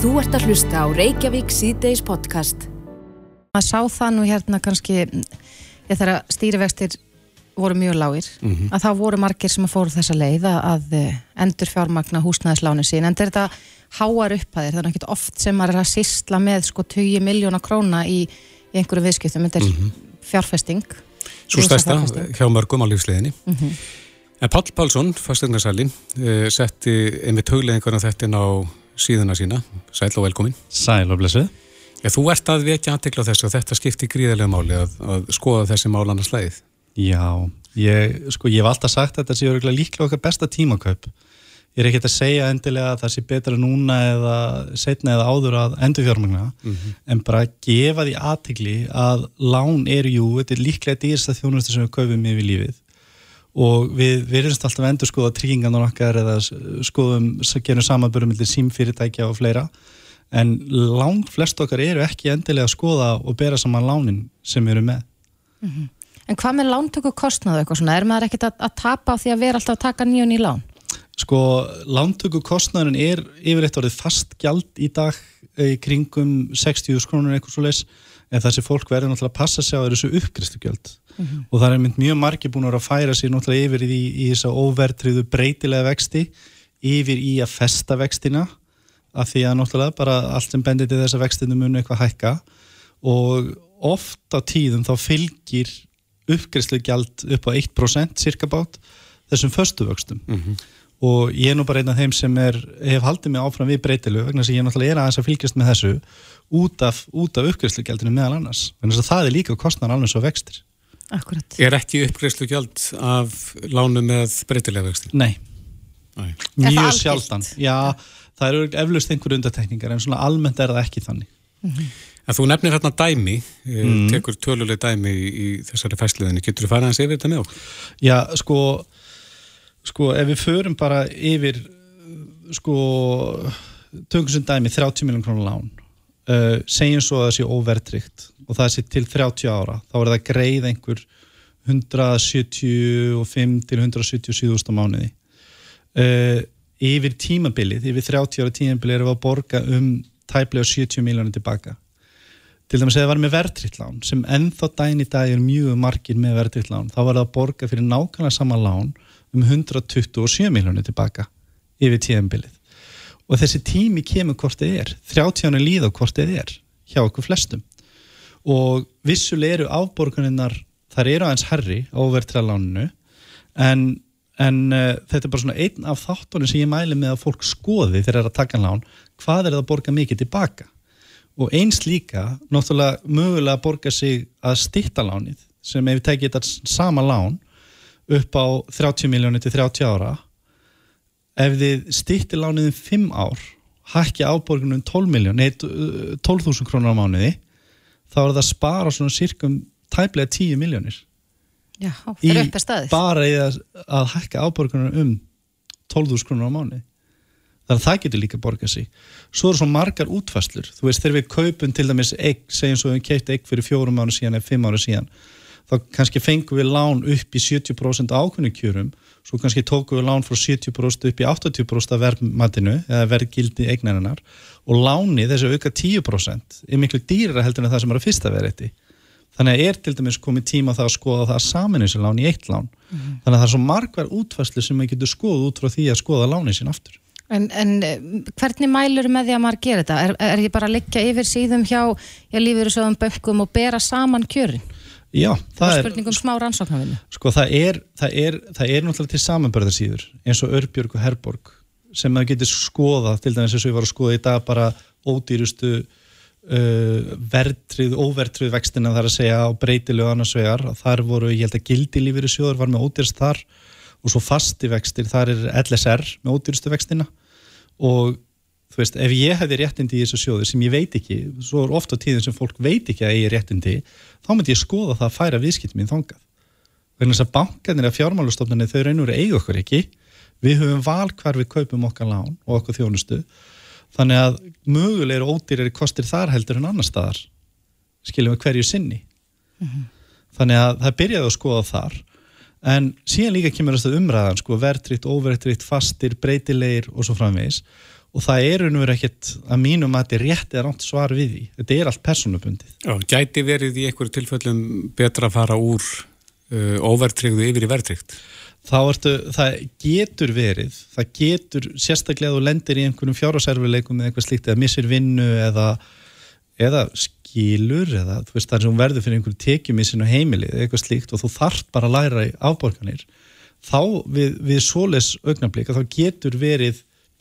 Þú ert að hlusta á Reykjavík síðdeis podcast. maður sá það nú hérna kannski ég þegar stýrivextir voru mjög lágir Mhm. að þá voru margir sem að fóru þessa leið að, að endur fjármagna húsnæðislánu sín en þetta háar upphæðir það er ekkert oft sem maður er að sýsla með sko 20 miljóna króna í, í einhverju viðskiptum, þetta er fjárfesting Svo stærsta hjá mörgum á lífsleginni. Mhm. En Páll Pálsson, fasteignarsali, uh, setti einmitt hugleðingarna þetta inn á síðuna sína. Sæl og velkomin. Sæl og blessuð. Þú ert að vekja aðtekla á þessu og þetta skiptir gríðarlega máli að, að skoða þessi mál annars slæðið. Já, ég, sko, ég hef alltaf sagt að þetta sé örugglega líklega okkar besta tímakaup. Ég er ekkert að segja endilega að það sé betra núna eða setna eða áður að endur fjármagna, en bara gefa því aðtegli að lán eru jú, þetta er líklega dýrsta þjónustu sem við kaupum yfir lífið og við verðumst alltaf að endur skoða tryggingarnar okkar eða skoðum, gerum samanbörum millir símfyrirtækja og fleira en lang flest okkar eru ekki endilega að skoða og bera saman lánin sem við erum með. En hvað með lántöku kostnaðu eitthvað svona? Er maður ekkert að, að tapa því að vera alltaf að taka nýjun í lán? Sko, lántöku kostnæðurinn er yfirleitt orðið fast gjald í dag í kringum 60 krónur eitthvað svo leis, en þessi fólk verður náttúrulega að passa sig á þessu uppgristu gjald og það er mynd mjög margir búin að færa sig náttúrulega yfir í, í þess að óvertriðu breytilega vexti yfir í að festa vextina af því að náttúrulega bara allt sem bendir til þess að vextinu munu eitthvað hækka. Og oft á tíðum þá fylgir uppgriðslu gjald upp á 1% cirka bát þessum föstu vöxtum. Og ég er nú bara einn af þeim sem er, hef haldið mig áfram við breytilu vegna að ég náttúrulega er aðeins að fylgjast með þessu út af, af uppgriðslugjaldinu meðal annars. Vegna þess að það er líka kostnar alveg svo vextir Akkurat. Er ekki uppgreifslu gjald af lánu með breytilega vexti? Nei, Nei. Mjög sjaldan Já, það eru eflaust einhverju undatekningar en svona almennt er það ekki þannig En þú nefnir hérna dæmi, mm. Tekur töluleg dæmi í, í þessari fæsliðinni. Getur þú farið hans yfir þetta með okkur? Já, sko sko, ef við förum bara yfir sko tökum sem dæmi 30 miljón krónar lán uh, segjum svo að það sé óvertrygt og það sé til 30 ára þá er það að greið einhver 175 til 177 mánuði. Uh, yfir tímabilið, yfir 30 ára tímabilið erum við að borga um tæplega 70 miljónir tilbaka. Til dæmis að það var með verðtritt lán sem ennþá dæn í dag er mjög margir með verðtritt lán, þá var það að borga fyrir nákvæmlega sama lán um 127 miljónir tilbaka yfir tíðanbilið og þessi tími kemur hvort þið er. 30 ára líða hvort þið er hjá okkur flestum. Og vissulega eru afborganinnar þar eru aðeins herri á verðtriláninu en, en uh, þetta er bara svona einn af þáttunum sem ég mæli með að fólk skoði þegar það er að taka lán hvað er það að borga mikið tilbaka? Og eins líka náttúrulega mögulega að borga sig að stýtta lánið sem ef við tekið þetta sama lán upp á 30 miljónir til 30 ára ef þið stýttir lánið um 5 ár hækki áborgunum 12 miljón nei, 12.000 krónar á mánuði þá er það að spara svona sirkum tæplega 10 miljónir Já, upp er staðið. bara í að, að hækka áborgunum um 12.000 krónar á mánuði. Þannig að það getur líka borgað sig. Svo eru svo margar útfæslur þú veist þegar við kaupum til dæmis egg segjum svo við keipt egg fyrir fjórum ára síðan eða fimm ára síðan þá kannski fengum við lán upp í 70% ákveðnu kjörum svo kannski tókum við lán frá 70% upp í 80% af verðmatinu eða verðgildi eignarinnar og lánið þessi auka 10% er miklu dýrara heldur en það sem er að fyrsta verðetti þannig að er til dæmis komið tíma það að skoða það að saminu þessi lán í eitt lán þannig að það er svo margar útfæslu sem maður getur skoða út frá því að skoða lánið sín aftur En, en eh, hvernig mælur með því að maður gera þetta? Er, er ég bara að liggja yfir síðum hjá þessu bönkum og bera saman kjörin? Já, Það er er, spurningum smá rannsóknarvinnu. sko það er, það er, það er náttúrulega til samanbörðarsýður eins og Örbjörg og Herborg sem maður getur skoðað, til dæmis eins og ég var að skoða í dag bara ódýrustu uh, verðtrið, óverðtrið vextina þar að segja á breytilegu annars vegar, þar voru, ég held að gildi lífyrir sjóður var með ódýrst þar og svo fasti vextir, þar er LSR með ódýrustu vextina og þú veist, ef ég hefði réttindi í þessu sjóði sem ég veit ekki, svo er ofta tíðin sem fólk veit ekki að ég er réttindi þá myndi ég skoða það að færa viðskipt mín þangað. Vegna þess að bankanir að fjármálustofnarnir þau reynur að eiga okkur ekki. Við höfum val hvar við kaupum okkar lán og okkur þjónustu. Þannig að mögulega eru ódýrari kostir þar heldur en annar staðar skiljum við hverju sinni. Þannig að það byrjaði að skoða þar. En síðan líka kemur þess að umræðan sko, verðtritt, óverðtritt, fastir, breytilegir og svo framvegis og það er unnur ekkert að mínum að þetta er rétt eða rámt svar við því. Þetta er allt personabundið Já, gæti verið í einhverju tilfellum betra að fara úr uh, óvertrygðu yfir í vertrygt þá ertu, það getur verið það getur, sérstaklega þú lendir í einhvernum fjárháserfileikum eða eitthvað slíkt eða missir vinnu eða, eða skilur eða þú veist það er sem verður fyrir einhverju tekjumissin og heimilið eða eitthvað slíkt og þú þarft bara að læra í afborganir þá við, við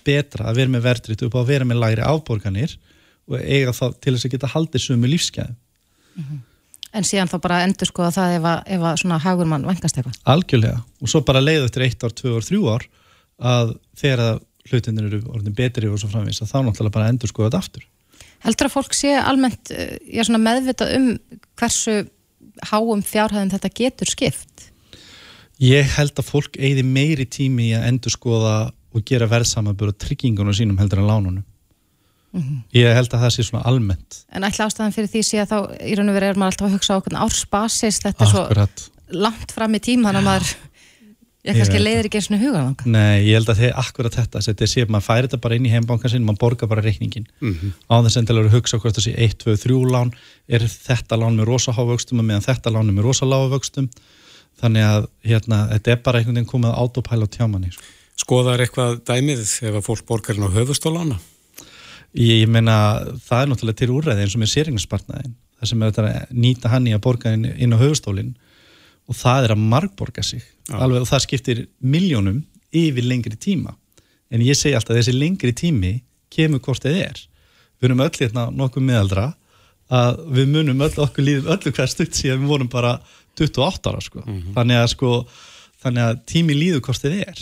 betra að vera með verðrið upp á að vera með læri afborganir og eiga þá til þess að geta haldið sömu lífsgæðum mm -hmm. En síðan þá bara endur sko að það ef að, ef að svona hagur mann vangast eitthvað Algjörlega, og svo bara leiðu eftir eitt ár, tvö ár, þrjú ár að þegar hlutinir eru orðin betri og svo framvís að þá náttúrulega bara endur sko þetta aftur Heldur að fólk sé almennt eh, meðvitað um hversu háum fjárhæðin þetta getur skipt? Ég held að fólk eigði meiri tími að endur skoða og gera verðsamabur og tryggingunum sínum heldur en lánunum. Mm -hmm. Ég held að það sé svona almennt. En ætla ástæðan fyrir því sé að þá í raun og verið er maður alltaf að hugsa á okkur ársbasis, þetta er Akkurat. svo langt fram í tíma þannig að maður ég kannski leiðir ekki eins og huga Nei, ég held að það er akkurat þetta þetta sé að maður færi þetta bara inn í heimbankan sin maður borgar bara reikningin mm -hmm. á þess að endilega hugsa hvort það sé 1, 2, 3 lán er þetta lán með rosa hávöxtum og meðan þetta lán er með rosa lágvöxtum þannig að hérna, þetta er bara einhvern veginn komið á tjámanni sko. Skoðar eitthvað dæmið ef að fólk borgar inn á höfustólána? Ég, ég meina, það er náttúrulega til úrræði eins og með séringspartnaðin. Það sem er að nýta hann í að borga inn, inn á höfustólinn og það er að margborga sig. Alveg, og það skiptir miljónum yfir lengri tíma. En ég segi alltaf þessi lengri tími kemur hvort þið er. Við erum öll hérna nokkuð meðaldra að við munum öll okkur líðum öllu hver stutt síðan við vorum bara 28 ára sko. Mm -hmm. þannig, að, sko, þannig að tími líður hvort þið er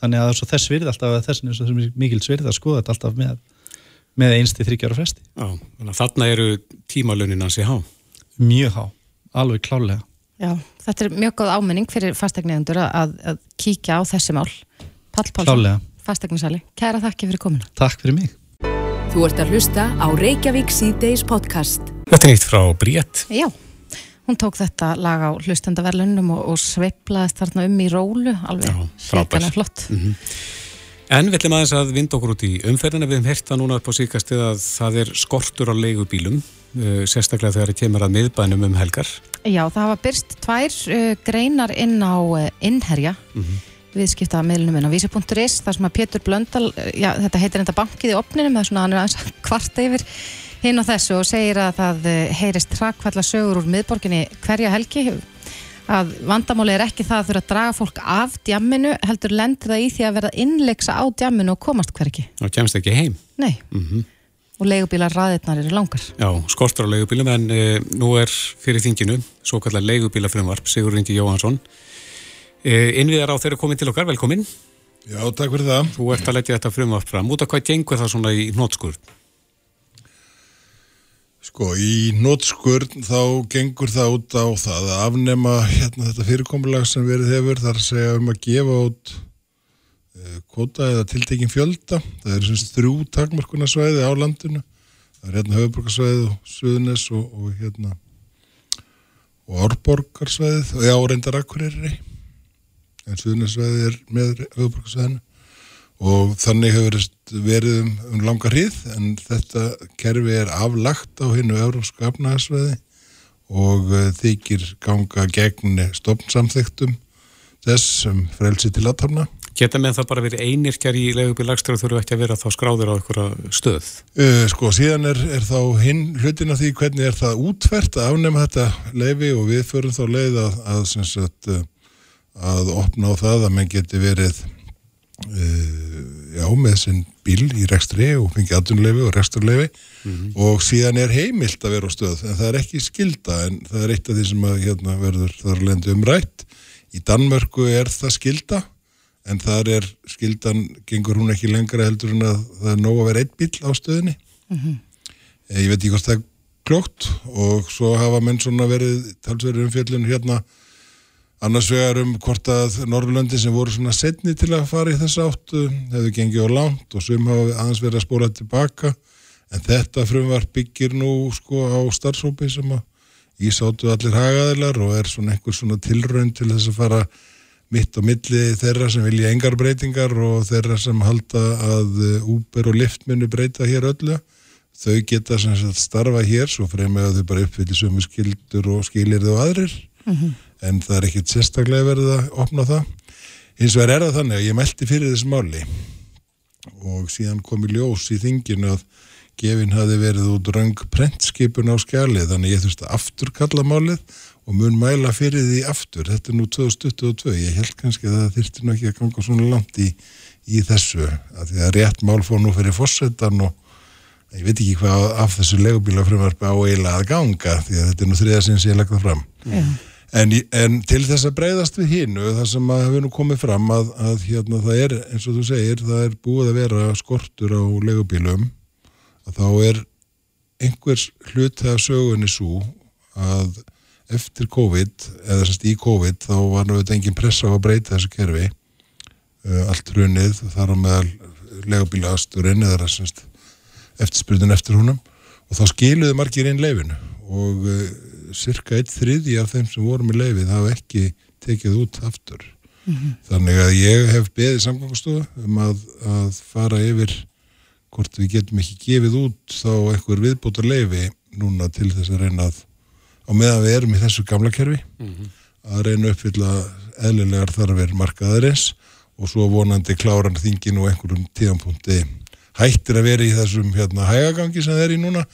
þannig að þess virði alltaf þessin er svo mikil svirði að skoða þetta alltaf með, með einsti þryggjára fresti. Já, þannig eru tímalönin hans í há. Mjög há, alveg klálega Já, þetta er mjög góð ámenning fyrir fastegniðundur að, að kíkja á þessi mál. Pall Pálsson, fastegninsali Kæra þakki fyrir komina Takk fyrir mig. Þú ert að hlusta á Reykjavík C-Days podcast. Þetta er nýtt frá Bríett Já Hún tók þetta lag á hlustendaverlunum og, og sveiplaðist þarna um í rólu, alveg hlækana flott. Mm -hmm. En við ætlum aðeins að vinda okkur út í umferðina. Við hefum hérta núna upp á síkastið að það er skortur á leigubílum, uh, sérstaklega þegar það kemur að miðbænum um helgar. Já, það hafa byrst tvær uh, greinar inn á uh, innherja. Mm -hmm. viðskipta meðlunum en á vísi.is þar sem að Pétur Blöndal, já þetta heitir enda bankið í opninum, það er svona hann er aðeins kvarta yfir hinn og þessu og segir að það eh, heyrist trakvalla sögur úr miðborginni hverja helgi að vandamáli er ekki það að þurfa að draga fólk af djamminu, heldur lendur það í því að verða innleiksa á djamminu og komast hverki. Og kemst ekki heim. Nei. Mm -hmm. Og leigubílar raðirnar eru langar. Já, skortur á leigubílum en e, nú er fyrir þinginu svo kallar leigubílafrömmvarp Sigur Rindi Jóhansson. E, innviðar á þeirra komin til okkar, velkomin. Já, takk fyrir það. Þú ert að leggja þetta frömmvarp fram. Út af hvað gengur það svona í nótskurð? Sko í nótskurn þá gengur það út á það að afnema hérna þetta fyrirkomulag sem verið hefur þar segja um að gefa út uh, kvota eða tiltekin fjölda. Það er svona þrjú takmarkunarsvæði á landinu. Það er hérna höfuborgarsvæðið og Suðunes og, og hérna og Árborgarsvæðið og já, reyndarakkurirri. En Suðunesvæðið er með höfuborgarsvæðinu og þannig hefur verið um, um langa hrið en þetta kerfi er aflagt á hinnu európsku afnæðarsveði og uh, þykir ganga gegn stofnsamþygtum þess sem frelsi til aðtapna. Geta með það bara verið einirkjar í legubílagstur og þurfu ekki að vera þá skráður á einhverja stöð? Uh, sko, síðan er, er þá hinn hlutin af því hvernig er það útfært að afnema þetta leifi og við förum þá leið að, að, sagt, að opna á það að mann geti verið uh, já, með sinn bíl í rekstri og fengi aðunleifi og reksturleifi mm -hmm. og síðan er heimilt að vera á stöð en það er ekki skilda en það er eitt af því sem að hérna, verður þar lendi umrætt í Danmörku er það skilda en þar er skildan gengur hún ekki lengra heldur en að það er nóg að vera eitt bíl á stöðinni mm -hmm. ég veit ekki hvort það er klókt og svo hafa menn svona verið talsverður umfjöldun hérna Annars vegar um hvort að Norrlöndi sem voru svona setni til að fara í þess áttu hefur gengið á langt og sum hafa aðeins verið að spóla tilbaka. En þetta frumvar byggir nú sko á starfsópi sem að ísáttu allir hagaðilar og er svona einhver svona tilraun til þess að fara mitt á milli þeirra sem vilja engar breytingar og þeirra sem halda að uh, Uber og Lyft munu breyta hér öllu. Þau geta sem sagt starfa hér svo fremið að þau bara uppfyllir sömu skildur og skilir þau aðrir en það er ekkit sérstaklega verið að opna það. Hins vegar er það þannig að ég meldi fyrir þessu máli. Og síðan kom í ljós í þinginu að gefin hafi verið út röng prentskipun á skjalið þannig ég þurfti að afturkalla málið og mun mæla fyrir því aftur. Þetta er nú 2022, ég held kannski að það þyrfti nú ekki að ganga svona langt í, í þessu, að því að rétt mál fór nú fyrir fórsetan og ég veit ekki hvað af þessu legubílafrömmarfi á eiginlega að ganga því að þetta er nú þriðasins ég það fram en, en til þess að breyðast við hinu það sem að hefur nú komið fram að, að hérna það er, eins og þú segir það er búið að vera skortur á legubílum að þá er einhvers hluti af sögunni svo að eftir COVID eða semst í COVID þá var þetta engin pressa á að breyta þessu kerfi. Uh, allt hrunið þar á meðal legubílasturinn eða semst eftirspyrðin eftir húnum og þá skiluðu margir inn leifinu og uh, cirka eitt þriði af þeim sem voru með leifið hafa ekki tekið út aftur. Þannig að ég hef beðið samgangastofu um að, að fara yfir hvort við getum ekki gefið út þá einhver viðbótar leifi núna til þess að reyna að á meðan við erum í þessu gamla kerfi að reyna að uppfylla eðlilegar þarfir markaðarins og svo vonandi kláran þingin og einhverjum tíðanpunkti hættir að vera í þessum hérna hægagangi sem þeir í núna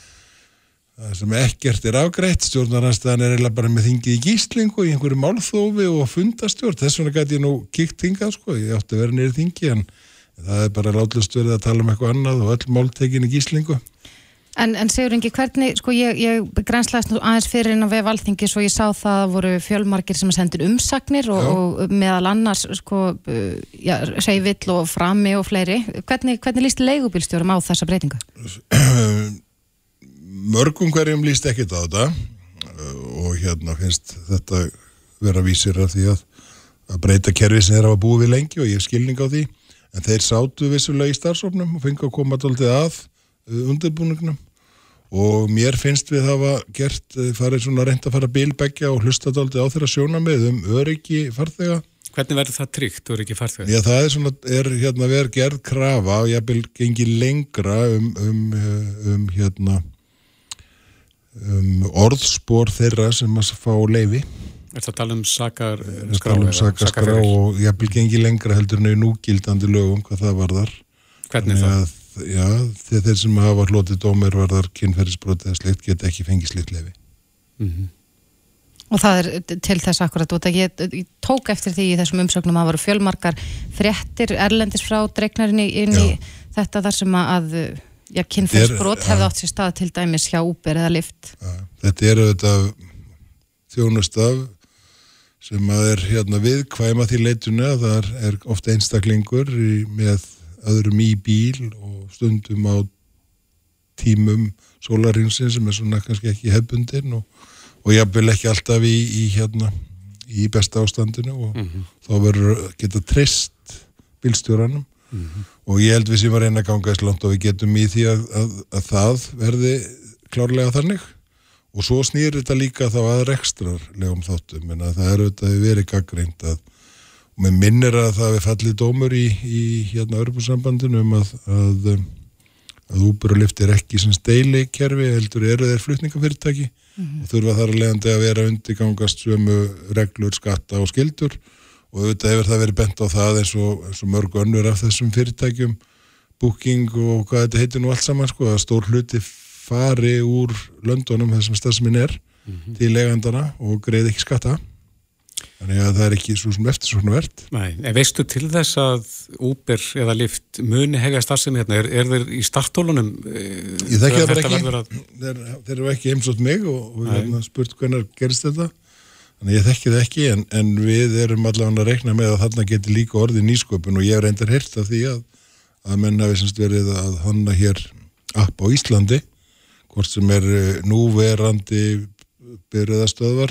það sem ekkert er afgreitt stjórnaranstæðan er eiginlega bara með þingið í gíslingu í einhverju málþófi og fundastjórn þess vegna gæti ég nú kíkt hingað sko ég átti að vera nýrið þingi en það er bara látlust verið að tala um eitthvað annað og öll máltekin í gíslingu En, en segur Ingi, hvernig, sko ég, ég grænslaðist nú aðeins fyrir inn á vef alþingi svo ég sá það að voru fjölmargir sem sendur umsagnir og, og meðal annars sko, já, Seyvill og Frami og fleiri. Hvernig, hvernig líst leigubílstjórum á þessa breytingu? mörgum hverjum líst ekkert á þetta uh, og hérna finnst þetta vera vísir af því að, að breyta kerfi sem þeir hafa búið við lengi og ég hef skilning á því. En þeir sátu vissulega í starfsofnum og fengi að koma tóltið að uh, undirbúningnum. Og mér finnst við hafa gert, uh, farið svona reynd að fara bílbeggja og hlusta tóltið á þeirra sjónamið um öryggi farþega. Hvernig verður það tryggt, ekki farþegar? Já, það er svona, er hérna verið gerð krafa og ég vil gengi lengra um, um, um hérna um orðspor þeirra sem að fá leifi Er það að tala um sakar Við tala um sakaskrá og ég vil gengi lengra heldur en í núgildandi lögum hvað það varðar. Hvernig Þannig það? að, Já, þeir, þeir sem hafa hlotið dómir varðar kynferðisbrot eða slikt get ekki fengið slikt leifi Mhm. Og það er til þess akkurat út að ég, ég tók eftir því í þessum umsögnum að það voru fjölmargar fréttir erlendis frá dregnarinn inn í þetta þar sem að já, kynferðsbrot Er- hefði átt sér stað til dæmis hjá Uber eða Lyft. Þetta er auðvitað þjónustaf sem að er hérna viðkvæma því leituna að það er- ofta einstaklingur í, með öðrum í bíl og stundum á tímum sólarinsin sem er svona kannski ekki hefbundin og, og jafnvel ekki alltaf í, í hérna í besta ástandinu og þá verður geta treyst bílstjóranum og ég held við sem að reyna að ganga þess langt og við getum í því að, að, að það verði klárlega þannig. Og svo snýr þetta líka þá að rekstrarlegum þáttum. En að það er auðvitað hefur verið gaggreind að og mér minnir að það hefur fallið dómur í, í hérna Örbjörnsambandinu um að, að, um, að Lyft er ekki sem steili kerfi heldur eru þeir flutningafyrirtæki. Og þurfa þar að leiðandi að vera undirgangast sömu reglur, skatta og skildur og auðvitað hefur það verið bent á það eins og, eins og mörg önnur af þessum fyrirtækjum booking og hvað þetta heitir nú allt saman sko, að stór hluti fari úr löndunum þessum stafsminn er til legandana og greið ekki skatta. Þannig að það er ekki svo sem eftir svona verðt Nei, en veistu til þess að Uber eða Lyft muni hefja starfsemi hérna, er, er þeir í startólunum? Ég þekki það bara ekki, Að... þeir, þeir eru ekki heimsótt mig og, og hérna, spurt hvernig gerist þetta þannig að ég þekki það ekki en, en við erum allavega að rekna með að þarna geti líka orðið nýsköpun og ég hef reyndar heyrt af því að, að menn hafi semst verið að hanna hér app á Íslandi hvort sem er eh, núverandi byrjuðastöðvar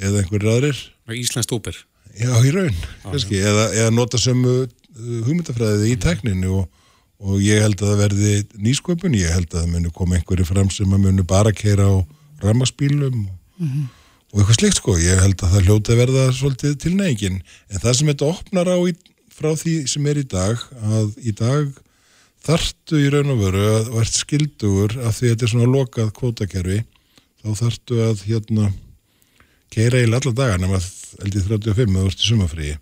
eða einhverjir aðrir. Íslenskt Uber. Já, í raun, kannski, eða, eða nota sömu uh, hugmyndafræðið í tækninu og, og ég held að það verði nýsköpun, ég held að það muni koma einhverju fram sem að muni bara keira á rammaspílum og, og eitthvað slikt sko, ég held að það hljóti að verða svolítið til neygin, en það sem þetta opnar á í, frá því sem er í dag að í dag þartu í raun og veru að verðt skildugur af því að þetta er svona lokað kvótakerfi, þá þartu að hérna keira í alla daga nema eldið 35 eða úrstu sumafríi.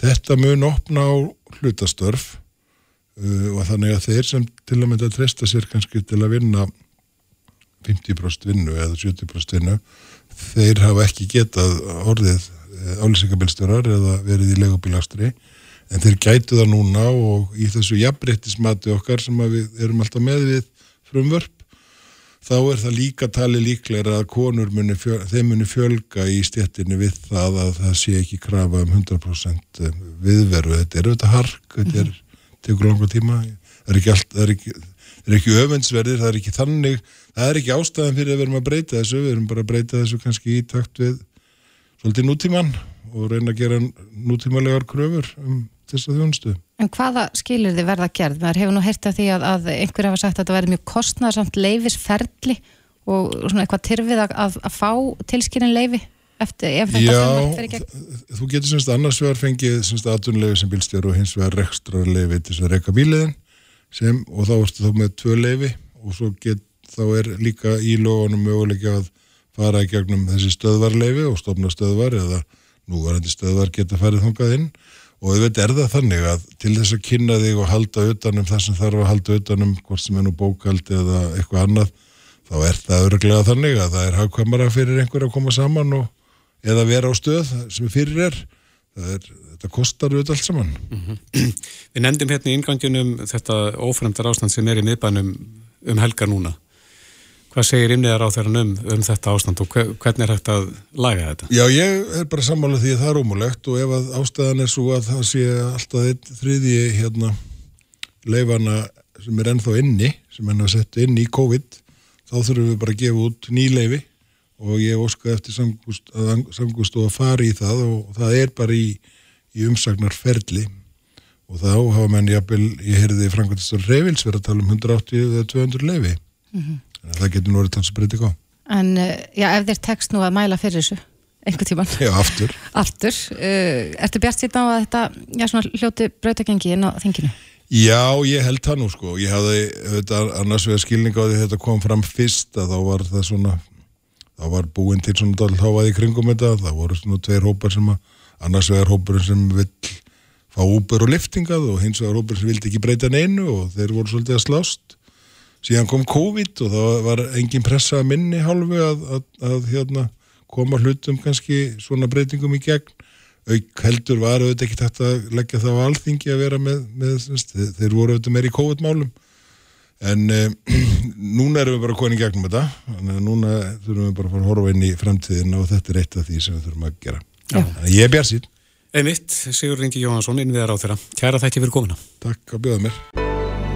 Þetta mun opna á hlutastörf uh, og þannig að þeir sem til að mynda að treysta sér kannski til að vinna 50% vinnu eða 70% vinnu þeir hafa ekki getað orðið eh, álýsingabilstjórar eða verið í legubílastri en þeir gætu það núna og í þessu jafnbrettismati okkar sem við erum alltaf með við frumvörp þá er það líka tali líklega að konur muni fjöl, muni fjölga í stjettinni við það að það sé ekki krafa um 100% eh, viðveru. Þetta er auðvitað hark, þetta er tegur langa tíma, það er ekki allt það er ekki, ekki öfunnsverðir, það er ekki þannig það er ekki ástæðan fyrir að við erum að breyta þessu, við erum bara að breyta þessu kannski í takt við svolítið nútíman og reyna að gera nútímalegar kröfur um þessa þjónustu. En hvaða skilir þið verða gerð? Mér hefur nú hert að því að, að einhver hafa sagt að þetta verði mjög kostnarsamt leifisferli og svona eitthvað tyrfið að, að, að fá tilskynning leifi eftir ef þetta fyrir fyrir gegn. Já, þú getur semst annars vegar fengið semst aðtunleifi sem bílstjár og hins vegar rekstra leifi til þess að reyka bíliðin sem og þá ertu þá með tvö leifi og svo get þá er líka í logunum möguleika að fara í gegnum þessi stöðvarleifi og stopna stöðvar eða núvarandi stöðvar geta farið þongað inn. Og auðvitað er það þannig að til þess að kynna þig og halda utanum það sem þarf að halda utanum hvort sem er nú bókaldi eða eitthvað annað þá er það öruglega þannig að það er hagkvæmara fyrir einhver að koma saman og, eða vera á stöð sem fyrir er, er þetta kostar auðvitað allt saman. Mm -hmm. Við nefndum hérna í inganginum þetta ófremdar ástand sem er í miðbænum um helga núna Hvað segir innniðar á þeirra um, um þetta ástand og hvernig er hægt að laga þetta? Já, ég er bara sammálað því að það er ómulegt og ef að ástæðan er svo að það sé alltaf eitt þriðji hérna leifana sem er ennþá inni, sem að setja inn í COVID, þá þurfum við bara að gefa út ný leifi og ég óska eftir samgust, að samgust og að fara í það og það er bara í, í umsagnarferli og þá hafa menn jafnvel, ég heyrði Frankvæmstur Reyvils verið að tala um 180 eða 200 leifi. Mm -hmm það getur nú verið talsbreyting á En eh, já, ef þér tekst nú að mæla fyrir þessu einhver tíman Já, aftur. Aftur, uh, ertu bjart síðan á að þetta já, svona hljóti breytagengi inn á þinginu? Já, ég held það nú sko. Ég hafði, auðvitað, annars vegar skilning á því þetta kom fram fyrst að þá var það svona þá var búinn til svona dálháað í kringum þetta, það voru svona tveir hópar sem að, annars vegar hópurinn sem vill fá úper og liftingað og hins vegar hópurinn sem vildi ekki breyta neinu og þeir voru svolítið að slást síðan kom COVID og það var engin pressa minni hálfu að, að, að hérna, koma hlutum kannski svona breytingum í gegn. Auk heldur var auðvitað ekki þetta að leggja það á alþingi að vera með, með þeir voru auðvitað meir í COVID-málum. En e, núna erum við bara konið gegnum þetta. Þannig að núna þurfum við bara að fara að horfa inn í framtíðin og þetta er eitt af því sem við þurfum að gera. Þannig að ég er bjart sín Einmitt, Sigur Ringi Jóhansson, innviðar á þeirra Kæra þætti fyrir komina Takk að bjóða mér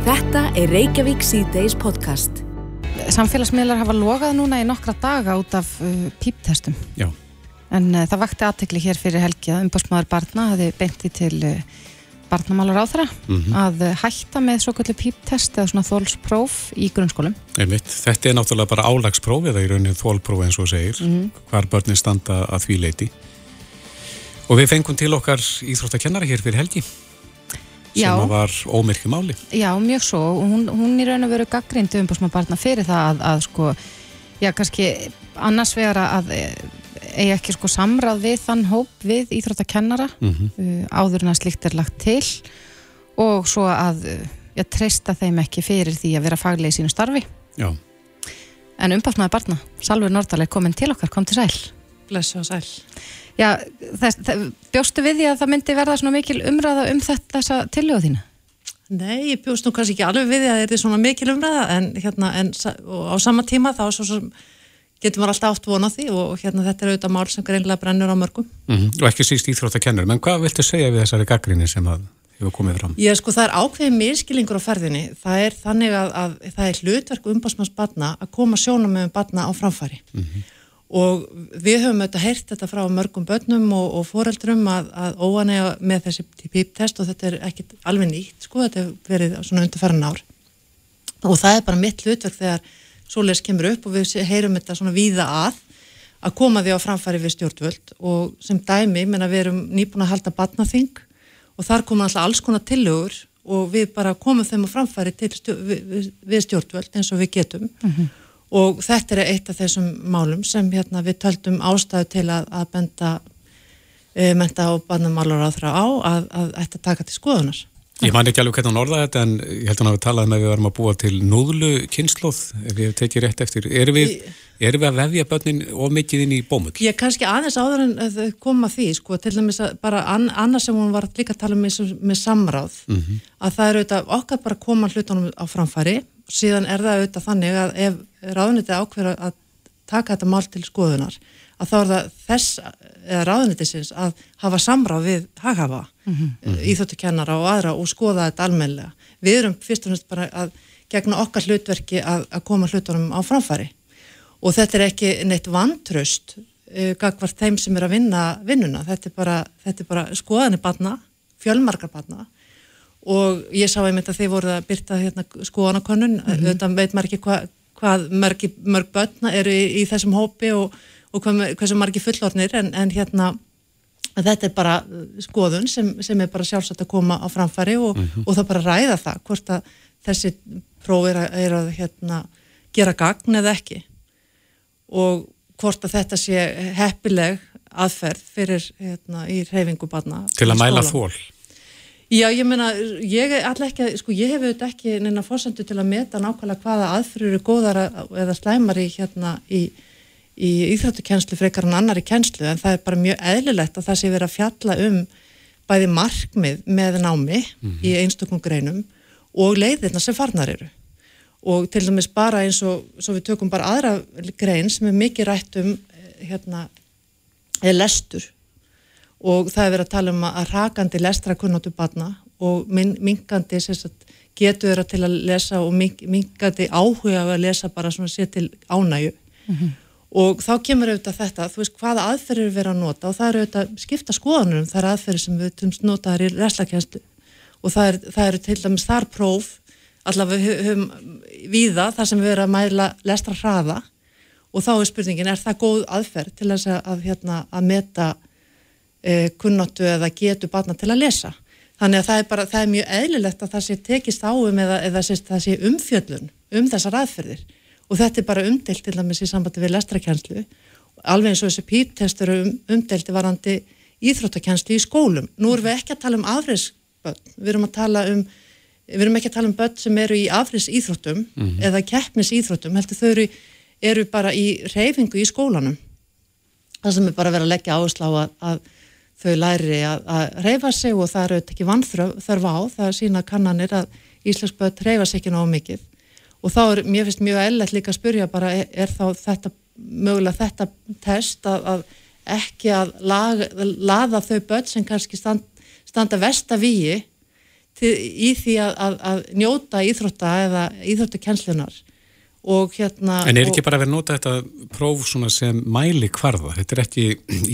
Þetta er Reykjavík C-Days podcast. Samfélagsmiðlar hafa logað núna í nokkra daga út af uh, píptestum. Já. En uh, það vakti aðtekli hér fyrir helgi að umbásmaður barna hafi beinti til uh, barnamálar á þeirra mm -hmm. að uh, hætta með svo kallu píptest eða svona þólspróf í grunnskólum. Einmitt. Þetta er náttúrulega bara álagspróf eða í raunin þólpróf eins og segir, mm -hmm. hvar börnin standa að því leiti. Og við fengum til okkar íþróttakennari hér fyrir helgi sem var ómyrkju máli. Já, mjög svo og hún, hún í raun og veru gaggrind umbúrsmann barna fyrir það að, að sko, já, kannski annars vegar að eigi ekki sko samrað við þann hóp við íþróttakennara mm -hmm. uh, áður en að slikt er lagt til og svo að já, treysta þeim ekki fyrir því að vera faglega í sínu starfi. Já. En umbúrsmann barna, Salver Nordaleg komin til okkar, kom til sæl. Blessu og sæl. Já, þess, það, bjóstu við því að það myndi verða svona mikil umræða um þetta, þessa tillögu þína? Nei, ég bjóst nú kannski ekki alveg við því að þetta er svona mikil umræða en, hérna, en á sama tíma þá svo, svo, getur maður alltaf átt vona því og hérna, þetta er auðvitað mál sem greinlega brennur á mörgum. Mm -hmm. Og ekki síst íþróttakennur, menn hvað viltu segja við þessari gaggrinni sem að hefur komið fram? Já, sko það er ákveðið miskilingur á ferðinni. Það er þannig að, að það er hlutverk umbásmanns batna að koma sjónum með batna á framfæri. Mm -hmm og við höfum auðvitað heyrt þetta frá mörgum börnum og, og foreldrum að, að óanega með þessi píptest og þetta er ekkit alveg nýtt sko, þetta er verið svona undarferðan ár. Og það er bara mitt hlutverk þegar svoleiðis kemur upp og við heyrum þetta svona víða að að koma því á framfæri við stjórnvöld. Og sem dæmi, menna við erum nýbúin að halda batnaþing og þar koma alltaf alls konar tillögur og við bara komum þeim á framfæri stjórn, við, við stjórnvöld eins og við getum. Mm -hmm. Og þetta er eitt af þessum málum sem hérna, við töldum ástæðu til að, að benda e, menta og barnamálar á þrá á að, að þetta taka til skoðunar Ég man ekki alveg hvernig hún orðaði þetta en ég held að hún hafi talað með um að við varum að búa til núðlu kynnslóð, ef ég tekið rétt eftir. Erum við, erum við að vefja börnin of mikið inn í bómull? Ég kannski aðeins áður en þau koma því, sko, til dæmis að bara an, annars sem hún var líka að tala með, með samráð, mm -hmm. að það er auðvitað okkar bara að koma hlutunum á framfæri, síðan er það auðvitað þannig að ef ráðnitið ákveður að taka þetta mál til skoðunar, að þá er það þess, eða ráðunitisins að hafa samráð við haghafa mm -hmm. íþjóttukennara og aðra og skoða þetta almenlega. Við erum fyrst og fremst bara að gegna okkar hlutverki að, að koma hlutunum á framfari og þetta er ekki neitt vantraust uh, gagvart þeim sem er að vinna vinnuna. Þetta er bara, þetta er bara skoðanir batna, fjölmarkar batna og ég sá einmitt að þeir voru að byrta hérna, skoðanakönnun, mm -hmm. þetta veit maður ekki hva, hvað mörg, mörg börna eru í, í þessum hópi og, og hvað, sem margi fullornir en, en hérna þetta er bara uh, skoðun sem, sem er bara sjálfsagt að koma á framfæri og, mm -hmm. og það bara ræða það hvort að þessi próf er að, er að hérna, gera gagn eða ekki. Og hvort að þetta sé heppileg aðferð fyrir hérna, í reyfingu barna til að mæla þól Já, ég meina, ég er alltaf ekki, sko, ég hef auðvitað ekki neina fórsendu til að meta nákvæmlega hvaða aðfyrir eru góðar eða slæmar í hérna í í íþróttukenslu frekar en annari kenslu en það er bara mjög eðlilegt að það sé verið að fjalla um bæði markmið með námi mm -hmm. í einstaklega greinum og leiðirna sem farnar eru og til dæmis bara eins og við tökum bara aðra grein sem er mikið rætt um eh, hérna, er lestur og það er verið að tala um að rakandi lestra kunnáttu barna og mingandi getur þeirra til að lesa og mingandi áhuga að lesa bara svona sér til ánægu mm -hmm og þá kemur auðvitað þetta, þú veist hvaða aðferðir við erum að nota? Og það eru auðvitað skipta skoðanur um þar aðferðir sem við tömst notaðar í reslakjænstu og það eru er til dæmis þar próf allavega höfum víða þar sem við erum að mæla lestra hraða og þá er spurningin, er það góð aðferð til að, að, hérna, að meta e, kunnáttu eða getu barna til að lesa. Þannig að það er, bara, það er mjög eðlilegt að það sé tekist áum eða, eða það sé umfjöllun um þessar aðferðir. Og þetta er bara umdelt til dæmis í sambandi við lestrakjænslu alveg eins og þessi píttestur um, umdelti varandi íþróttakjænslu í skólum. Nú erum við ekki að tala um afriðsbönn, við erum að tala um við erum ekki að tala um bönn sem eru í afriðs íþróttum mm -hmm. eða keppnis íþróttum heldur þau eru, eru bara í reyfingu í skólanum. Það sem er bara verið að leggja áherslu á að, að þau læri að, að reyfa sig og það eru ekki vannþörf á. Það sína kannanir að Íslands bönn reyfa sig ekki náðu mikið. Og þá er, mér finnst mjög ellert líka að spurja bara, er, er þá þetta mögulega þetta test að, að ekki að laga, laða þau börn sem kannski stand, standa vestavíi í því að, að njóta íþrótta eða íþróttakenslunar og hérna En er ekki bara að nota þetta próf sem mæli hvarða? Þetta er ekki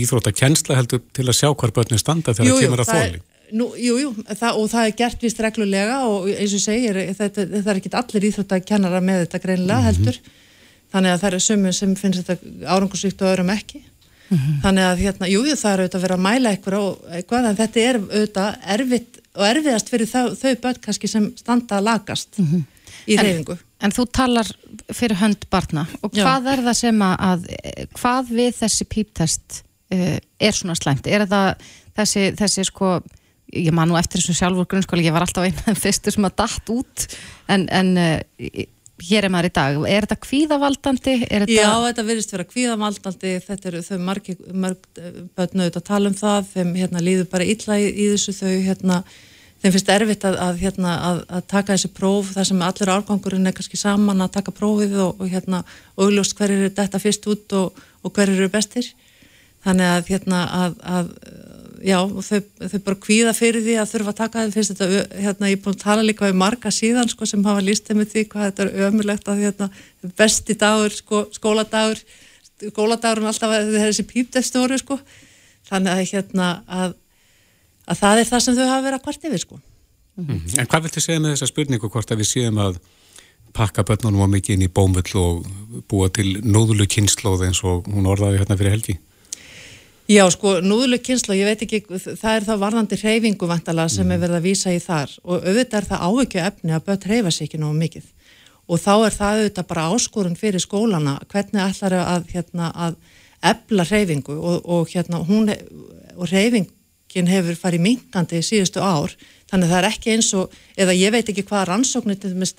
íþróttakensla heldur til að sjá hvar börnir standa þegar það kemur að þóli? Nú, jú, jú, það, og það er gert vist reglulega og eins og segir, þetta, þetta er ekki allir íþrótt að kennara með þetta greinlega heldur, mm -hmm. þannig að það eru sömur sem finnst þetta árangursvíkt og öðrum ekki mm -hmm. þannig að hérna, jú, það er auðvitað að vera að mæla eitthvað og eitthvað, en þetta er auðvitað erfitt og erfiðast fyrir þau, þau börn kannski sem standa að lagast mm -hmm. í reyfingu. En, en þú talar fyrir hönd barna og hvað Já. er það sem að, hvað við þessi píptest uh, er svona slæmt? Er það þessi, þessi sko ég man nú eftir þessu sjálfur grunnskóli, ég var alltaf einn af fyrstu sem að dætt út en, en uh, hér er maður í dag, er þetta kvíðavaldandi? Er þetta... Já, þetta verðist vera kvíðavaldandi þetta eru þau margi mörg eh, börnu auðvitað að tala um það þeim hérna, líður bara illa í, í þessu þau hérna, þeim finnst erfitt að, að, hérna, að, að taka þessi próf þar sem allir árgangurinn er kannski saman að taka prófið og, og hérna augljóst hver eru þetta fyrst út og, og hver eru bestir. Þannig að hérna já, þau, þau bara kvíða fyrir því að þurfa að taka þeim finnst þetta, hérna, ég er búin að tala líka um marga síðan, sko, sem hafa lístið með því hvað þetta er ömulegt að, hérna, besti dagur, sko, skóladagur skóladagur er alltaf þessi píptestóru, sko. Þannig að, hérna, að að það er það sem þau hafa verið að kvart yfir, sko mm -hmm. En hvað viltu segja með þessa spurningu hvort að við séum að pakka börnunum á mikið inn í bómull og búa til nóðulu kynnslóð eins og hún orðaði hérna fyrir helgi? Já, sko, núðuleg kynsla, ég veit ekki, það er það varðandi hreyfingu vantala sem er mm. verið að vísa í þar og auðvitað er það ávikið efni að börn hreyfa sér ekki nógu mikið og þá er það auðvitað bara áskorun fyrir skólana, hvernig ætlar að, hérna, að ebla hreyfingu og, og, hérna, hún, og hreyfingin hefur farið minkandi í síðustu ár, þannig það er ekki eins og, eða ég veit ekki hvað rannsóknir til dæmis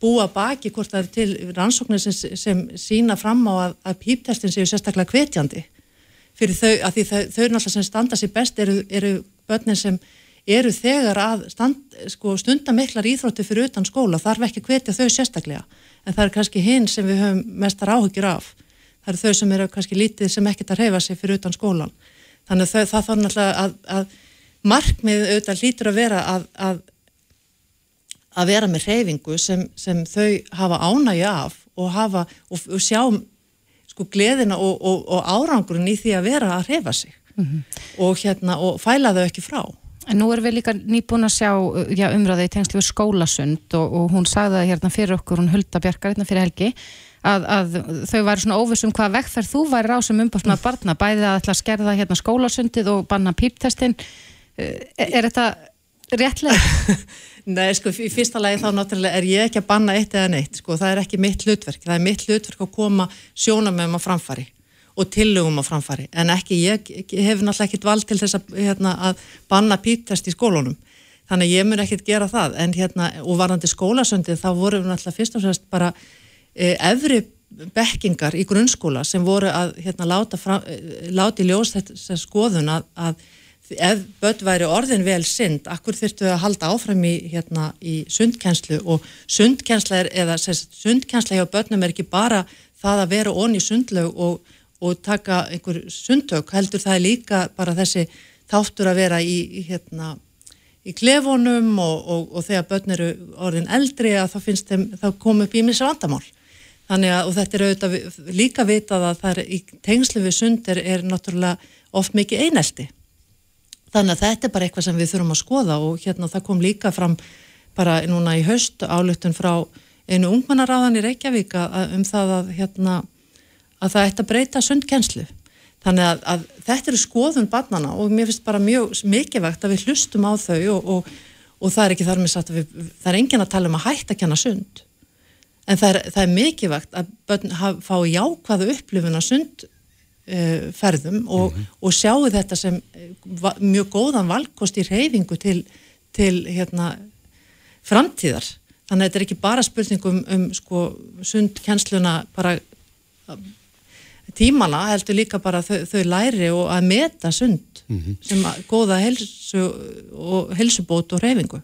búa baki hvort það er til rannsóknir sem, sem sína fram á að, að píptestin séu sérstaklega hvetjandi. Fyrir þau, að því þau, þau náttúrulega sem standa sér best eru, eru börnin sem eru þegar að stand, sko, stunda miklar íþrótti fyrir utan skóla, þarf ekki hvetja þau sérstaklega, en það er kannski hinn sem við höfum mestar áhugir af. Það eru þau sem eru kannski lítið sem ekkert að reyfa sig fyrir utan skólan þannig þau, það þarf náttúrulega að, að markmið auðvitað lítur að vera að, að, að vera með reyfingu sem, sem þau hafa ánægja af og hafa og, og sjá sko gleðina og, og, og árangurinn í því að vera að reyfa sig mm -hmm. og, hérna, og fæla þau ekki frá. En nú erum við líka nýbúin að sjá já, umræði í tengslu skólasund og hún sagði það hérna fyrir okkur, hún hulda bjargar hérna fyrir helgi að, að þau væri svona óvissum hvað vegferð þú væri á sem umbásmaður barna, bæði að ætla að skerða hérna skólasundið og banna píptestin. Er, er þetta réttlega? Nei, sko, í fyrsta lagi þá náttúrulega er ég ekki að banna eitt eða neitt, sko, það er ekki mitt hlutverk, það er mitt hlutverk að koma sjónamöfum á framfari og tillögum á framfari, en ekki ég, ég hef náttúrulega ekkit vald til þess að, hérna, að banna píptest í skólunum, þannig ég mun ekkit gera það, en hérna, og varandi skólasöndið, þá voru við náttúrulega fyrst og fremst bara efri bekkingar í grunnskóla sem voru að hérna, láta, fram, e, láta í ljós þetta skoðun að, að ef börn væri orðin vel synd, akkur þurftu að halda áfram í, hérna, í sundkjenslu og sundkjensla er, eða sundkjensla hjá börnum er ekki bara það að vera onni í sundlaug og, og taka einhver sundtök, heldur það er líka bara þessi þáttur að vera í, í hérna í klefunum og, og, og þegar börn eru orðin eldri að þá finnst þeim, þá kom upp í misa vandamál. Þannig að, og þetta er auðvitað líka vitað að það er í tengslu við sund er, náttúrulega oft mikið einelti Þannig að þetta er bara eitthvað sem við þurfum að skoða og hérna það kom líka fram bara núna í haust álutun frá einu ungmannaráðan í Reykjavík um það að, hérna, að það ætti að breyta sundkenslu. Þannig að, að þetta eru skoðun barnana og mér finnst bara mjög mikilvægt að við hlustum á þau og, og, og það er ekki þar með satt að við, það er engin að tala um að hætta að kenna sund. En það er, það er mikilvægt að börn hafa, fá jákvæðu upplifun að sund uh, ferðum og, mm -hmm. og sjáu þetta sem uh, mjög góðan valkost í reyfingu til, til hérna, framtíðar. Þannig að þetta er ekki bara spurningum um, um sko, sundkennsluna bara tímana heldur líka bara þau, þau læri og að meta sund mm -hmm. sem góða helsu og helsubót og reyfingu.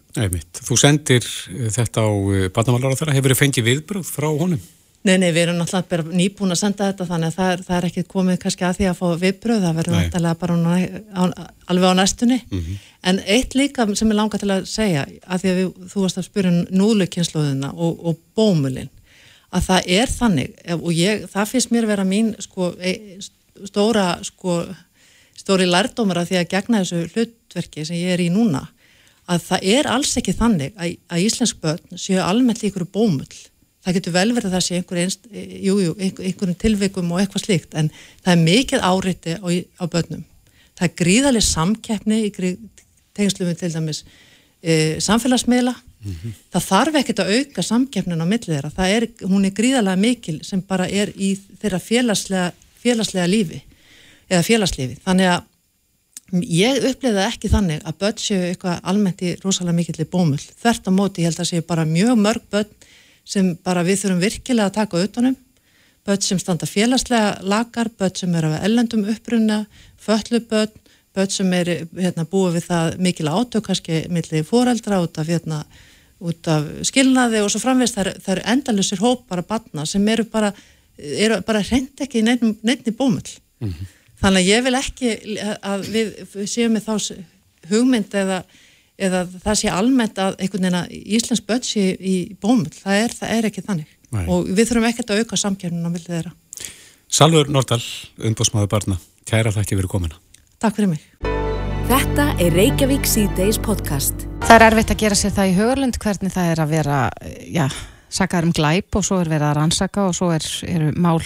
Þú sendir þetta á eh, barnamálar á þeirra, hefur þið fengið viðbröð frá honum? Nei, nei, við erum náttúrulega nýbúin að senda þetta þannig að það er, það er ekki komið kannski að því að fá viðbröð, það verður náttúrulega bara á, alveg á næstunni mm -hmm. en eitt líka sem ég langar til að segja að því að við, þú varst að spyrja um núlukynsluðina og, og bómulin að það er þannig og ég, það finnst mér vera mín sko, e, stóra sko, stóri lærdómar að því að gegna þessu hlutverki sem ég er í núna að það er alls ekki þannig að, að íslensk börn séu almennt líkur bómull það getur vel verið að það sé einhver jú, einhverjum tilveikum og eitthvað slíkt en það er mikið áriði á, á börnum. Það er gríðarlega samkeppni í tengslu með til dæmis e, samfélagsmiðla. Mm -hmm. Það þarf ekkert að auka samkeppnin á millið þeirra. Er, hún er gríðarlega mikil sem bara er í þeirra félagslega, félagslega lífi eða félagslífi. Þannig að ég uppliði ekki þannig að börn séu eitthvað almennt í rosalega mikill bómull. Þvert á móti ég held að séu bara mjög mörg börn sem bara við þurfum virkilega að taka auðvunum, börn sem standa félagslega lagar, börn sem eru af ellendum upprunna, föllubörn, börn sem eru hérna, búið við það mikil átök, kannski millið fóreldra út af, hérna, út af skilnaði og svo framvegst það eru er endalusir hóp bara batna sem eru bara, eru bara hreint ekki í nefni bómull. Mm -hmm. Þannig að ég vil ekki að við séum með þá hugmynd eða eða það sé almennt að einhvern veginn að Íslands börn sé í bómull, það er, það er ekki þannig Nei. og við þurfum ekkert að auka samkjörnuna vildið þeirra. Salur Nordal, umbúsmaður barna, kæra þakki fyrir komina. Takk fyrir mig. Þetta er Reykjavík C-Days podcast. Það er erfitt að gera sér það í högurlund hvernig það er að vera, já, sakar um glæp og svo er verið að rannsaka og svo er, eru mál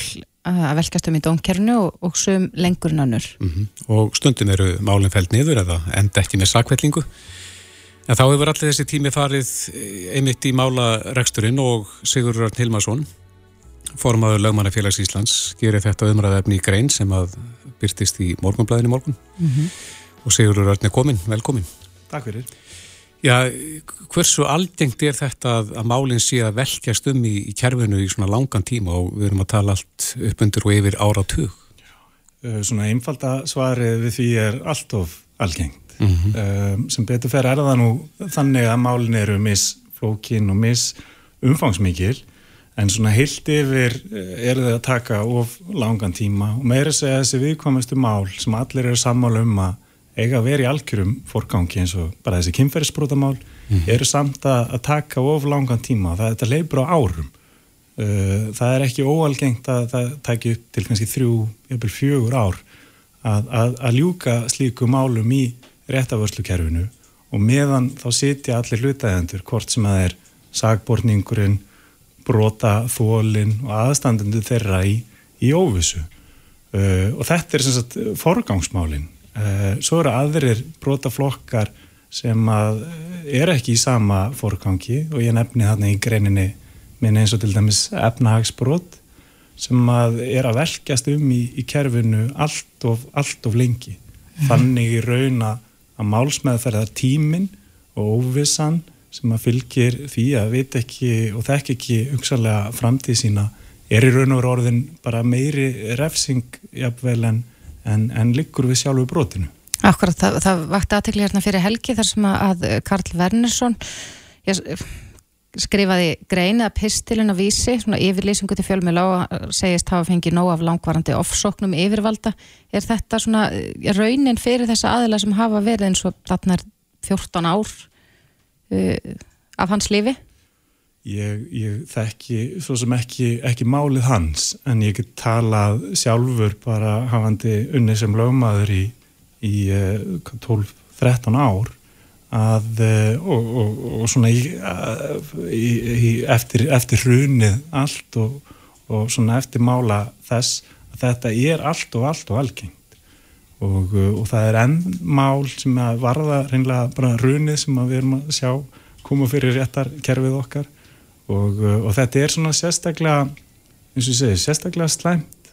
að velkast um í dónkernu og, og sum lengur nannur. Mm -hmm. Og stundum eru málinn fælt niður eða enda ekki með sakvellingu. En þá hefur allir þessi tími farið einmitt í málareksturinn og Sigur Rörn Hilmarsson, formadur lögmannafélags Íslands, gerir þetta umræðefni í grein sem að byrtist í morgunblæðinu morgun. Mm -hmm. Og Sigur Rörn er komin, velkomin. Takk fyrir. Já, hversu algengt er þetta að, að málinn sé að velkjast um í, í kerfinu í svona langan tíma og við erum að tala allt upp undir og yfir ára tug? Uh, svona einfalda svarið við því er allt of algengt. Mm -hmm. um, sem betur fer er það nú þannig að málinn eru misflókin og misumfangsmikil en svona heilt yfir er það að taka of langan tíma og meira segja þessi viðkomastu mál sem allir eru sammála um að eiga að vera í algjörum fórgangi eins og bara þessi kynferðisbrótamál mm eru samt að, að taka of langan tíma. Það, þetta leifur á árum. Uh, það er ekki óalgengt að það tækja upp til kannski þrjú, jafnvel fjögur ár að, að, að ljúka slíku málum í réttavörslukerfinu og meðan þá sitja allir hlutaðendur hvort sem að er sagborningurinn brota þólinn og aðstandendu þeirra í, í óvissu. Uh, og þetta er sem sagt forgangsmálinn svo eru aðrir brotaflokkar sem að eh, er ekki í sama fórkangi og ég nefni þarna í greininni minn eins og til dæmis efnahagsbrot sem að er að velkjast um í, í kerfinu allt of, allt of lengi. Mhm. Þannig í raun að málsmeðferðar tímin og óvissan sem að fylgir því að veit ekki og þekk ekki umsalega framtíð sína er í raun og orðin bara meiri refsing jafnvel en en, en liggur við sjálfu brotinu. Akkurat, það, það vakti aðtekli hérna fyrir helgi þar sem að Karl Wernersson skrifaði grein að pistilin að vísi, svona yfirlýsingu til fjölmjöla og segist hafa fengið nóg af langvarandi offsóknum yfirvalda. Er þetta svona raunin fyrir þessa aðila sem hafa verið eins og þarna er 14 ár uh, af hans lífi? Ég, ég þekki svo sem ekki, ekki málið hans en ég get talað sjálfur bara hafandi unni sem lögmaður í, í 12-13 eh, ár að, eh, og, og, og svona í, í, eftir, eftir hrunið allt og, og svona eftir mála þess að þetta er allt og allt og algengt. Og það er enn mál sem að varða reynilega bara hrunið sem við erum að sjá koma fyrir réttar kerfið okkar og, uh, og þetta er svona sérstaklega eins og ég segi, sérstaklega slæmt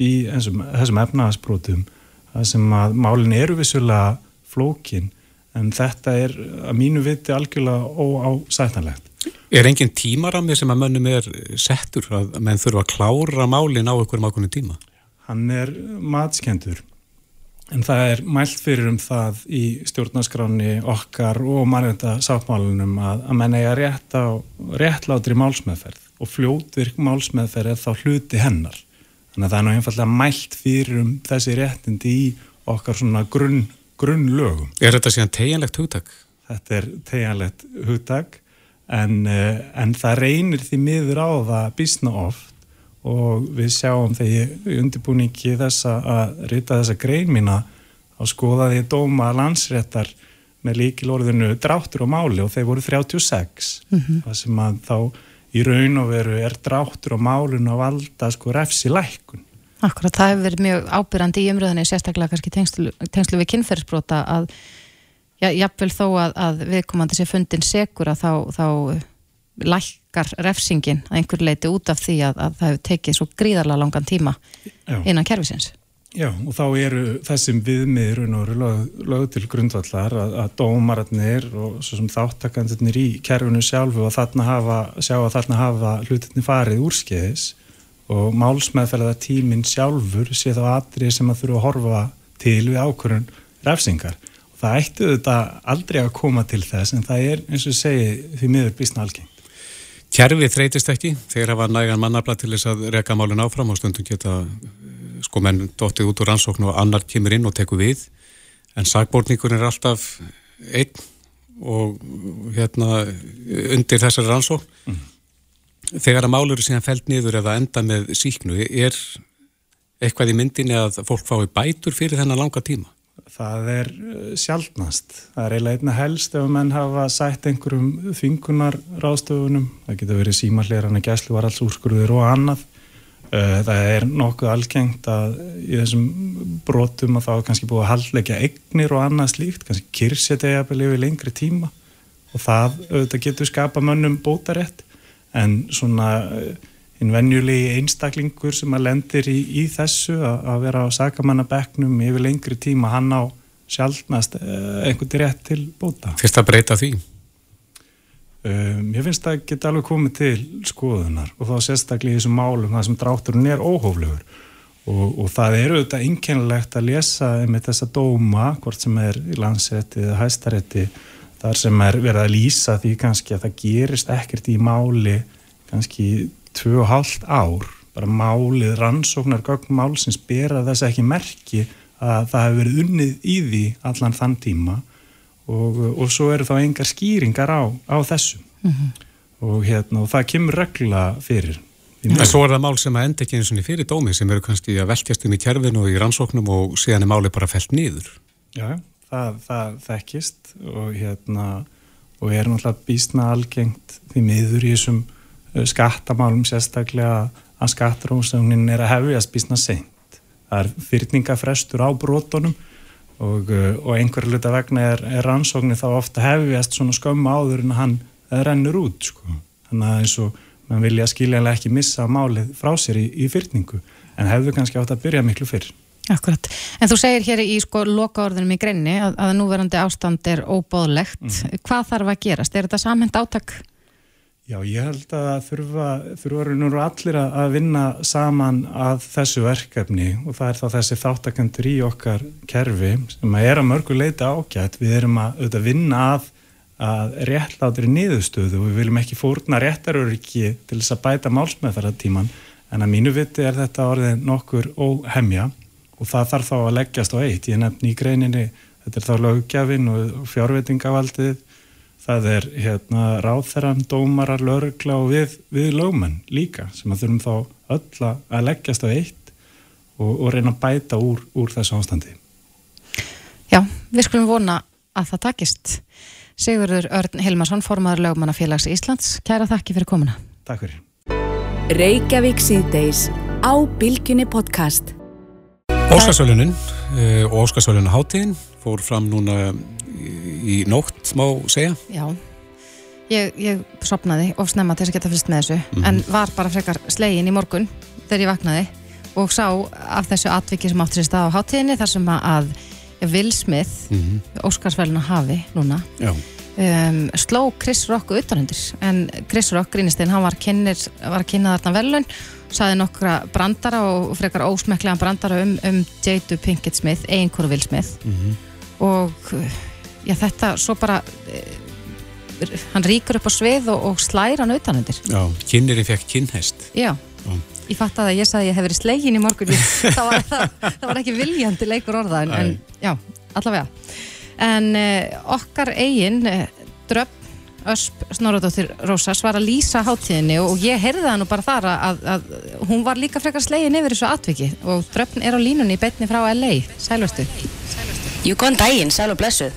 í þessum, þessum efnaðasbrótum það sem að málinn eru vissulega flókin en þetta er að mínu viti algjörlega óásættanlegt. Er engin tímarami sem að mönnum er settur að menn þurfa að klára málinn á einhverjum ákveðinu tíma? Hann er matskendur En það er mælt fyrir um það í stjórnarskráni okkar og mannvenda sáttmálunum að, að menna ég að rétta réttlátri málsmeðferð og fljótvirk málsmeðferð er þá hluti hennar. Þannig að það er nú einfallega mælt fyrir um þessi réttindi í okkar svona grunn, grunnlögum. Er þetta síðan tegjanlegt hugtak? Þetta er tegjanlegt hugtak en, eh, en það reynir því miður á það bísna oft og við sjáum þegar ég undirbúningi þessa að rita þessa grein mína á skoðaði dóma landsréttar með líkilorðinu dráttur og máli og þeir voru 36 mm -hmm. það sem að þá í raun og veru er dráttur og málun og valda sko refsi lækun Akkurat, það hefur verið mjög ábyrrandi í umröðinni sérstaklega kannski tengslu, tengslu við kynferðsbrota að já, jafnvel þó að, að viðkomandi sé fundin segur að þá, þá lækkar refsingin að einhver leiti út af því að, að það hefur tekið svo gríðarlega langan tíma Já. innan kervisins. Já, og þá eru þessum viðmiður lög, lög til grundvallar að, að dómararnir og þáttakandirnir í kerfinu sjálfu og þarna hafa, sjá að þarna hafa hlutinni farið úrskeiðis og málsmeðferða tíminn sjálfur sé þá aðrið sem að þurfa að horfa til við ákvörðun refsingar. Og það ættu þetta aldrei að koma til þess en það er eins og segi því miður bísna algeng. Kjærfið þreytist ekki, þeir hafa nægan mannabla til þess að reka málun áfram og stundum geta sko menn dóttið út úr rannsóknu og annar kemur inn og tekur við en sagbórningur er alltaf einn og hérna undir þessari rannsókn mm. þegar að málur er síðan fælt niður eða enda með síknu er eitthvað í myndinni að fólk fái bætur fyrir þennan langa tíma? Það er uh, sjálfnast. Það er eiginlega einna helst ef menn hafa sætt einhverjum þvingunar ráðstöfunum. Það getur verið símallerana, gæsluvaralsúrskurður og annað. Uh, það er nokkuð algengt að í þessum brotum að þá er kannski búið að haldleika eignir og annað slíkt, kannski kyrsetja yfir lengri tíma og það getur skapa mönnum bótarétt en svona einn venjulegi einstaklingur sem að lendir í, í þessu að, að vera á sakamannabekknum yfir lengri tíma, hann á sjálfnast uh, einhvern rétt til bóta. Fyrst að breyta því? Um, ég finnst að það geta alveg komið til skoðunar og þá sérstaklega í þessum málum það sem drátturinn er óhóflegur og, og það eru auðvitað einkennilegt að lesa með þessa dóma, hvort sem er í landsrætti eða hæstarætti þar sem er verið að lýsa því kannski að það gerist ekkert í máli kannski 2,5 ár bara málið, rannsóknar gögn málsins bera þess ekki merki að það hefur verið unnið í því allan þann tíma og, og svo eru þá engar skýringar á, á þessu. Mm -hmm. og, hérna, og það kemur regla fyrir. En svo er það mál sem að enda ekki eins og fyrir dómi sem eru kannski að velkjast um í kjærfinu og í rannsóknum og síðan er máli bara fælt nýður Já, það, það þekkist og hérna og er náttúrulega bísna algengt því miður í þessum skattamálum sérstaklega að skattarósögnin er að hefjast bísna seint. Það er fyrningafrestur á brotunum og, eh, og einhver luta vegna er, er rannsóknir þá ofta hefjast svona skömmu áður en hann rennur út sko. Þannig að eins og mann vilja skiljanlega ekki missa málið frá sér í, í fyrningu en hefðu kannski átt að byrja miklu fyrr. Akkurat, en þú segir hér í sko loka orðinum í greinni að, að núverandi ástand er óbóðlegt. Mm. Hvað þarf að gerast? Er þetta samhend átak? Já, ég held að þurfa, þurfa allir að vinna saman að þessu verkefni og það er þá þessi þáttakandur í okkar kerfi sem að er að mörgu leita ágætt. Við erum að, að vinna að, að réttlátri niðurstöðu og við viljum ekki fórna réttaröryggi til þess að bæta málsmeðfæratíman en að mínu viti er þetta orðið nokkur óhemja og það þarf þá að leggjast á eitt. Ég nefn í greininni, þetta er þá lögjafinn og fjárveitingavaldið það er hérna ráþæran, dómarar, laurugla og við, við lögmenn líka sem að þurfum þá öll að leggjast á eitt og, og reyna að bæta úr, úr þessu ástandi. Já, við skulum vona að það takist. Sigurður Örn Hilmarsson, formadur lögmannafélags Íslands, kæra þakki fyrir komuna. Takk fyrir. Reykjavík síðdeis á Bilginni podcast. Óskarsvölunin eh, og Óskarsvöluna hátíðin fór fram núna í nótt, má segja? Já, ég, ég sopnaði og snemma til þess að geta fyrst með þessu mm -hmm. en var bara frekar slegin í morgun þegar ég vaknaði og sá af þessu atviki sem átti sér stað á háttíðinni þar sem að Will Smith mm -hmm. Óskarsvæluna hafi núna um, sló Chris Rock utanhundir en Chris Rock, grínistinn, hann var, að kynna þarna velun saði nokkra brandara og frekar ósmeklega brandara um, um Jadu Pinkett Smith eiginkonu Will Smith mm -hmm. og já þetta svo bara uh, hann ríkur upp á svið og, og slæra hann utanundir Já, kynnerinn fekk kynhest Já, já. ég fatt að ég sagði að ég hef verið slegin í morgun. Það, var, það, það var ekki viljandi leikur orða en, en já, allavega. En uh, okkar eigin uh, dröpp Ösp Snorradóttir Rósas var að lýsa háttíðinni og ég heyrði það nú bara þar að, að hún var líka frekar slegin yfir þessu atviki og dröppn er á línunni í betni frá LA Sælvöstu Jú, góðan daginn, sæl og blessuð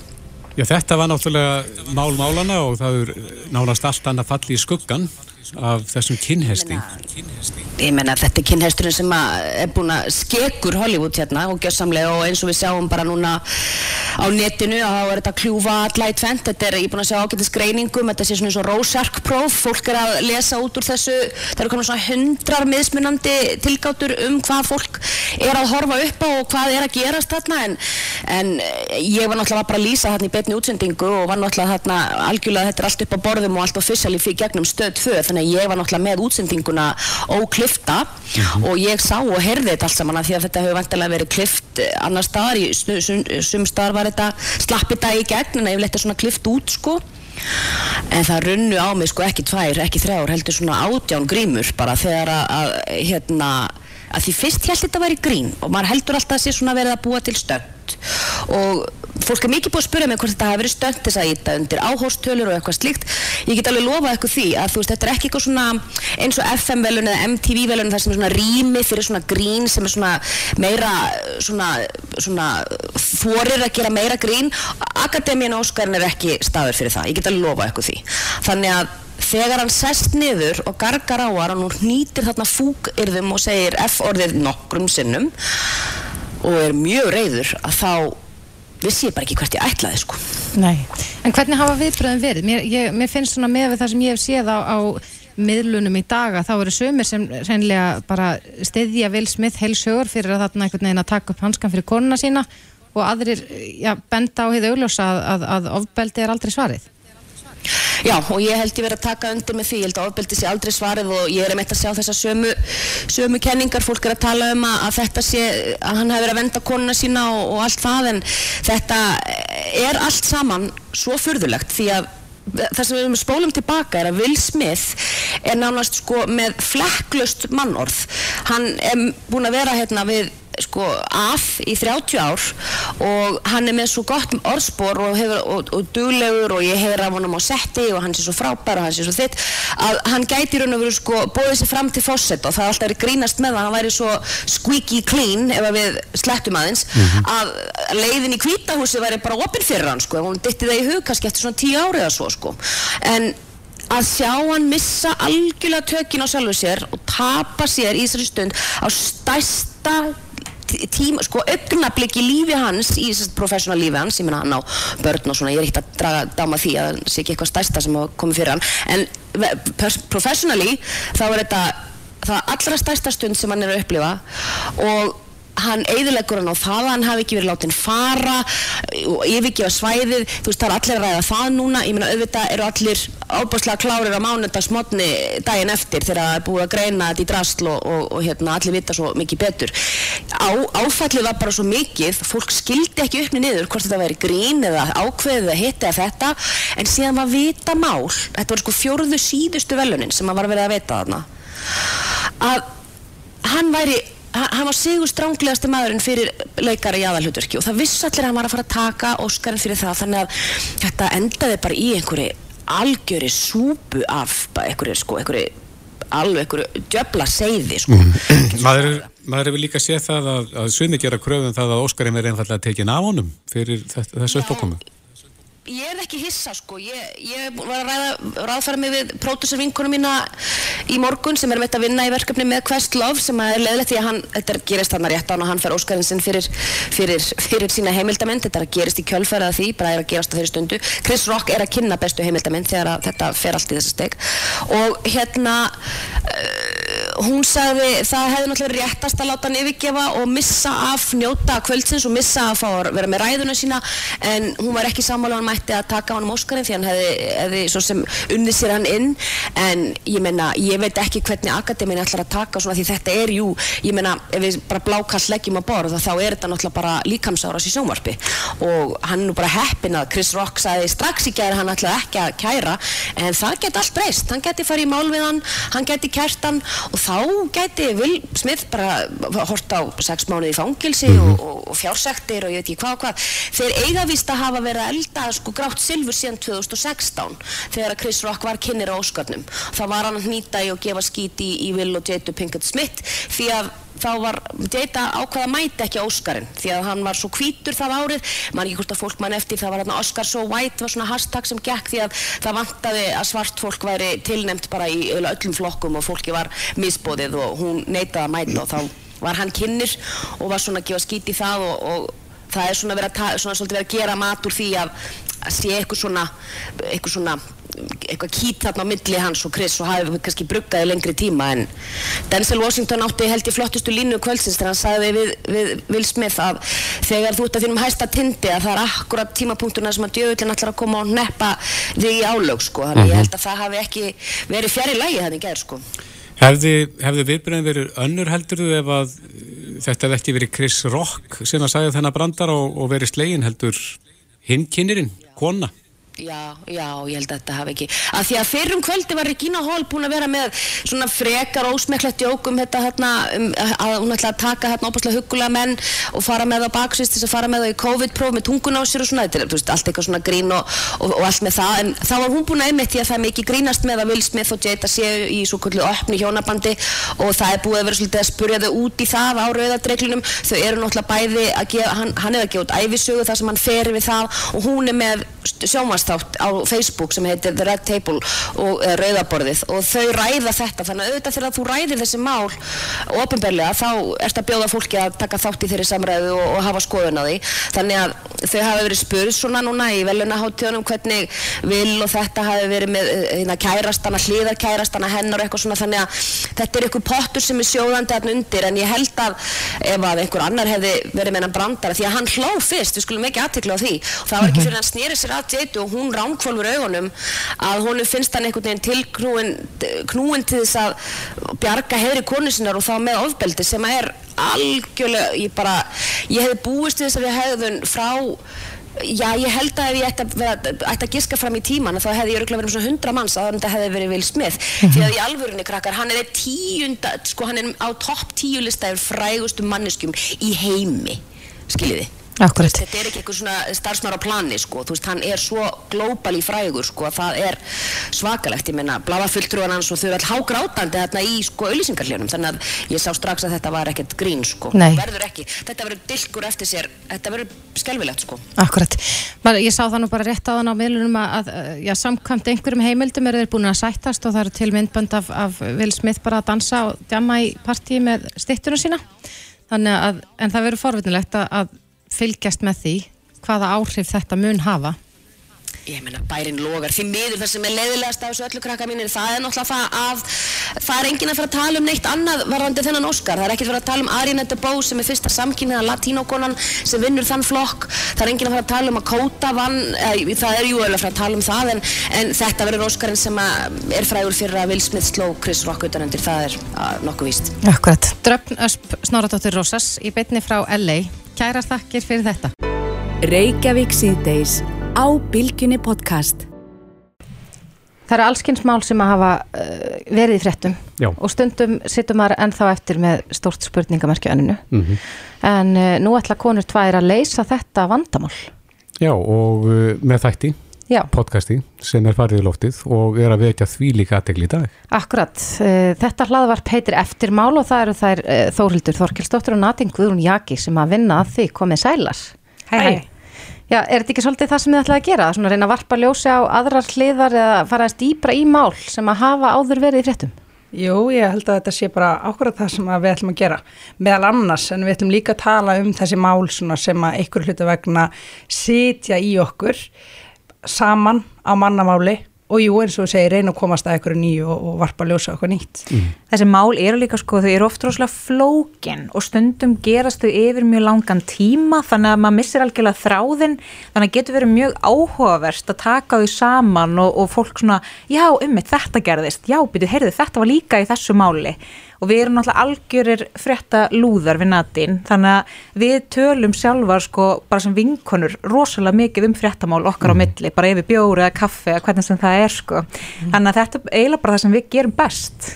Já, þetta var náttúrulega mál málana og það er nánast allt annað falli í skuggan af þessum kynhesti Ég menna þetta er kynhesturinn sem er búin að skekur Hollywood hérna og gjössamlega og eins og við sjáum bara núna á netinu að það er þetta kljúfa alla í tvent þetta er, ég er búin að sjá ágættis greiningum þetta sé svona eins og Rorschach próf. Fólk er að lesa út úr þessu. Það eru konar svona hundrar miðsmunandi tilgáttur um hvað fólk er að horfa upp á og hvað er að gerast þarna. En, en ég var náttúrulega bara að lýsa þarna í betni útsendingu og var náttúrulega þarna algjörlega þetta er allt upp á borðum og allt officially fyrir gegnum stöð 2 þannig að ég var náttúrulega með útsendinguna óklifta mm og ég sá og heyrði þetta allt saman að því að þetta hefur vantilega verið klift annar staðar, í sum staðar var þetta slappið það í gegn en yfirleitt er svona klift út sko. En það runnu á mig sko ekki tvær, ekki þrjár heldur svona átján grímur bara þegar að, að hérna að því fyrst held þetta að vera í grín og maður heldur alltaf að sé svona verið að búa til stönd og fólk er mikið búið að spyrja mig hvort þetta hafi verið stönd þess að íta undir áhórstölur og eitthvað slíkt. Ég get alveg lofað eitthvað því að þú veist þetta er ekki eitthvað svona eins og FM-velun eða MTV-velun þar sem er svona rými fyrir svona grín sem er svona meira svona, svona þorir að gera meira grín. Akademíin Óskarinn er ekki staður fyrir það. Ég get alveg lofað eitthvað því. Þannig að þegar hann sest niður og gargar á hann og nýtir þarna fúkirðum og segir F-orðið nokkrum sinnum og er mjög reyður að þá vissi ég bara ekki hvert ég ætlaði sko. Nei, en hvernig hafa viðbröðum verið? Mér, ég, mér finnst svona með það sem ég hef séð á, á miðlunum í daga, þá eru sömur sem reynilega bara stiðja Will Smith heilsögur fyrir að þarna einhvern veginn að taka upp hanskan fyrir konuna sína og aðrir já, benda á heiðu augljósa að, að, að ofbeldi er aldrei svarið. Já og ég held ég verið að taka undir með því, ég held að ofbeldi sé aldrei svarið og ég er um eitt að sjá þessar sömu, sömu kenningar, fólk er að tala um að, að þetta sé, að hann hefur verið að venda konuna sína og, og allt það en þetta er allt saman svo fyrðulegt því að það sem við erum spólum tilbaka er að Will Smith er nánast sko með flekklust mannorð. Hann er búin að vera hérna við sko að í 30 ár og hann er með svo gott orðspor og, hefur, og, og duglegur og ég heyr af honum á setti og hann sé svo frábær og hann sé svo þitt að hann gæti raun og veru sko bóðið sér fram til fósett og það alltaf er grínast með það hann væri svo squeaky clean ef við slettum aðeins mm -hmm. að leiðin í kvítahúsi væri bara opinn fyrir hann sko, hún ditti það í hug kannski eftir svona 10 ári eða svo sko en að sjá hann missa algjörlega tökin á sjálfu sér og tapa sér í þessari stund á stærsta tíma, sko, augnabliki lífi hans í þessast professional lífi hans, ég menna hann á börn og svona, ég er ekkert að draga dáma því að það sé ekki eitthvað stærsta sem hafa komið fyrir hann, en professionally þá er þetta það allra stærsta stund sem hann er að upplifa og hann eigðilegur hann á það að hann hafi ekki verið látin fara og yfirgefa svæðið, þú veist það er allir að ræða það núna, ég meina auðvitað eru allir ábúrslega klárir á mánundagsmotni daginn eftir þegar það er búið að greina þetta í drastl og, og, og hérna, allir vita svo mikið betur. Á, áfallið var bara svo mikið fólk skildi ekki uppni niður hvort þetta væri grín eða ákveðið eða hitt eða þetta en síðan var vita mál þetta var sko fjóruðu síðustu velunin sem maður var verið að vita þarna að hann væri hann var sigur stránglegasti maðurinn fyrir leikara í aðalhutverki og það viss allir að hann var að fara að taka Óskarinn fyrir það þannig að þetta endaði bara í einhverju algjöri súpu af einhverju sko, einhverju alveg einhverju djöbla seiði sko. mm. maður, maður hefur líka séð það að, að Svimi gera kröfum það að Óskarinn er einfallega tekin af honum fyrir þessu uppákomu Ég er ekki hissa sko, ég, ég var að ræða, ráðfæra mig við pródúsarvinkunum mína í morgun sem er meitt að vinna í verkefni með Questlove sem er leðilegt því að hann, þetta gerist þarna rétt án og hann fær Óskarinn sinn fyrir, fyrir, fyrir sína heimildamind, þetta er að gerist í kjölfærað því, bara er að gerast á þeirri stundu. Chris Rock er að kynna bestu heimildamind þegar þetta fer allt í þessu steg og hérna uh, hún sagði það hefði náttúrulega réttast að láta hann yfirgefa og missa af njóta kvöldsins og missa að fá að vera með ræðuna sína. En hún var ekki sammála hann mætti að taka á hann um Óskarinn því hann hefði, hefði svo sem unnið sér hann inn. En ég menna, ég veit ekki hvernig akademín ætlar að taka svona því þetta er jú, ég menna, ef við bara blákall leggjum að borða þá er þetta náttúrulega bara líkamsáras í sjónvarpi. Og hann er nú bara heppin að Chris Rock sagði strax í gæri hann ætlaði ekki að kæra en það geti allt breyst, hann geti farið í mál við hann, hann þá geti Will Smith bara hort á sex mánuði í fangilsi mm -hmm. og, og, fjársektir og ég veit ekki hvað og hvað þeir eiga vist að hafa verið að elda sko grátt silfur síðan 2016 þegar Chris Rock var kynir á Óskarnum. Það var hann að hnýta í og gefa skíti í, í Will og Jada Pinkett Smith því að þá var Jada ákveða mæti ekki Óskarinn því að hann var svo kvítur það árið. Mann ekki hvort að fólk mann eftir það var hérna Oscar so white var svona hashtag sem gekk því að það vantaði að svart fólk væri tilnemt bara í öllum flokkum og fólki var misbóðið og hún neitaði að mæta og þá var hann kynir og var svona að gefa skíti í það og, og það er svona verið að, svona verið að gera mat úr því að að sé eitthvað svona, eitthvað svona eitthvað kýt þarna á milli hans og Chris og hafi kannski bruggaði lengri tíma en Denzel Washington átti held í flottustu línu kvöldsins þegar hann sagði við, við Will Smith að þegar þú ert að þínum hæsta tindi að það er akkurat tímapunktuna sem að djöðullin ætlar að koma og neppa þig í álög sko þannig mm -hmm. ég mhm. held að það hafi ekki verið fjari lægi þannig gerð sko Hefði, hefði viðbröðin verið önnur heldur þú ef að þetta hefði ekki verið Chris Rock sem að sagði þennan brandar og, og verið slegin heldur hinn kynirinn, kona? Já, já, ég held að þetta hafi ekki að því að fyrrum kvöldi var Regina Hall búin að vera með svona frekar ósmekklegt jók um þetta hérna um, að hún ætla að taka hérna óbúslega hugulega menn og fara með á baksvist þess að fara með það í COVID-próf með tungun á sér og svona, þetta er allt eitthvað svona grín og, og, og allt með það. En þá var hún búin að einmitt því að það er mikið grínast með að Will Smith og Jada séu í svo kvöldu opni hjónabandi og það er búið að vera svolítið að spurja þau það á að að Facebook sem heitir The Red Table og uh, Rauðaborðið. Og þau ræða þetta þannig að auðvitað þegar þú ræðir þessi mál ofinbeglega þá ert að bjóða fólki að taka þátt í þeirri samræðu og, og hafa skoðun á því. Þannig að þau hafa verið spurð svona núna í velunaháttíðunum hvernig vil og þetta hafi verið með hérna, kærastana, hlýðarkærastana hennar eitthvað svona. Þannig að þetta er einhver pottur sem er sjóðandi alltaf undir. En ég held að ef að einhver annar hefði verið með hann brandara því að hann hló fyrst, við skulum ekki aðtikla á því. Og það var ekki fyrir hann snýrið sér að Jade og hún ránkvölfur augunum að honum finnst hann einhvern veginn tilknúin knúin til þess að bjarga hefri konu sinnar og þá með ofbeldi sem er algjörlega, ég bara ég hefði búist við þessari hefðun frá Já, ég held að ef ég ætti að, vera, ætti að giska fram í tíman þá hefði ég öruglega verið um svona hundra manns að þetta hefði verið Will Smith. Mm -hmm. því að í alvörunni krakkar, hann er tíunda, sko hann er á topp tíu lista yfir frægustu manneskum í heimi. Skiljiði Akkurat. Þetta er ekki eitthvað svona starfsmar á plani sko, þú veist, hann er svo glóbal í frægur sko, það er svakalegt, ég menna, blafa fulltrúan hans og þau er all hágrátandi þarna í sko auðlýsingarljónum, þannig að ég sá strax að þetta var ekkert grín sko, Nei. verður ekki, þetta verður dilkur eftir sér, þetta verður skelvilegt sko. Akkurat, ég sá það nú bara rétt á þann á miðlunum að, já, samkvæmt einhverjum heimildum eru þeir búin að sættast og það eru til myndbönd af, af Will Smith bara að dansa og djama í partíi með stittunum sína, þannig að, en það verður forvitinlegt að fylgjast með því hvaða áhrif þetta mun hafa ég meina bærin logar því miður það sem er leiðilegast af þessu öllu krakka mínir það er náttúrulega það að það er enginn að fara að tala um neitt annað varðandi þennan Óskar. Það er ekkert að fara að tala um Arina de Bó sem er fyrsta samkynniða latínókonan sem vinnur þann flokk. Það er enginn að fara að tala um að Kóta vann eh, það er jú alveg að fara að tala um það en, en þetta verður Óskarinn sem er frægur fyrir að Will Smith sló Chris Rock utanendir það er uh, nokkuð víst. Akkurat, Dröfn Ösp Snoradóttir Rósas í beitni frá LA Kærar þakkir fyrir þetta Reykjavík síðdeis á Bilginni podcast. Það eru allskynnsmál sem að hafa uh, verið í fréttum. Já. og stundum sittum maður ennþá eftir með stórt spurningamerkju enninu. Mm -hmm. en uh, nú ætla konur tvær að leysa þetta vandamál. Já og uh, með þætti Já. podcasti sem er farið í loftið og er að vekja því líka aðtegli í dag. Akkurat, þetta hlaðvarp heitir Eftirmál og það eru þær Þórildur Þorkelsdóttir og Nating Guðrún Jaki sem að vinna að því. Komið sælar. Hæ, hæ. Já, er þetta ekki svolítið það sem þið ætlaði að gera? Svona að reyna að varpa ljósi á aðrar hliðar eða fara að stýpra í mál sem að hafa áður verið í fréttum? Jú, ég held að þetta sé bara ákvarðat það sem við ætlum að gera meðal annars en við ætlum líka að tala um þessi mál sem að einhver hlutu vegna sitja í okkur saman á mannamáli og jú eins og segir reyna að komast að eitthvað nýju og, og varpa að ljósa eitthvað nýtt. Mm. Þessi mál eru líka sko, þau eru oft rosalega flókin og stundum gerast þau yfir mjög langan tíma þannig að maður missir algjörlega þráðin þannig að getur verið mjög áhugaverst að taka þau saman og, og fólk svona já, ummitt þetta gerðist, já, byrju, heyrðu þetta var líka í þessu máli og við erum náttúrulega algjörir frétta lúðar við natin þannig að við tölum sjálfar sko bara sem vinkonur rosalega mikið um fréttamál okkar mm. á milli bara yfir bjóri eða kaffi eða hvernig sem það er sko mm. þannig að þetta er eiginlega bara það sem við gerum best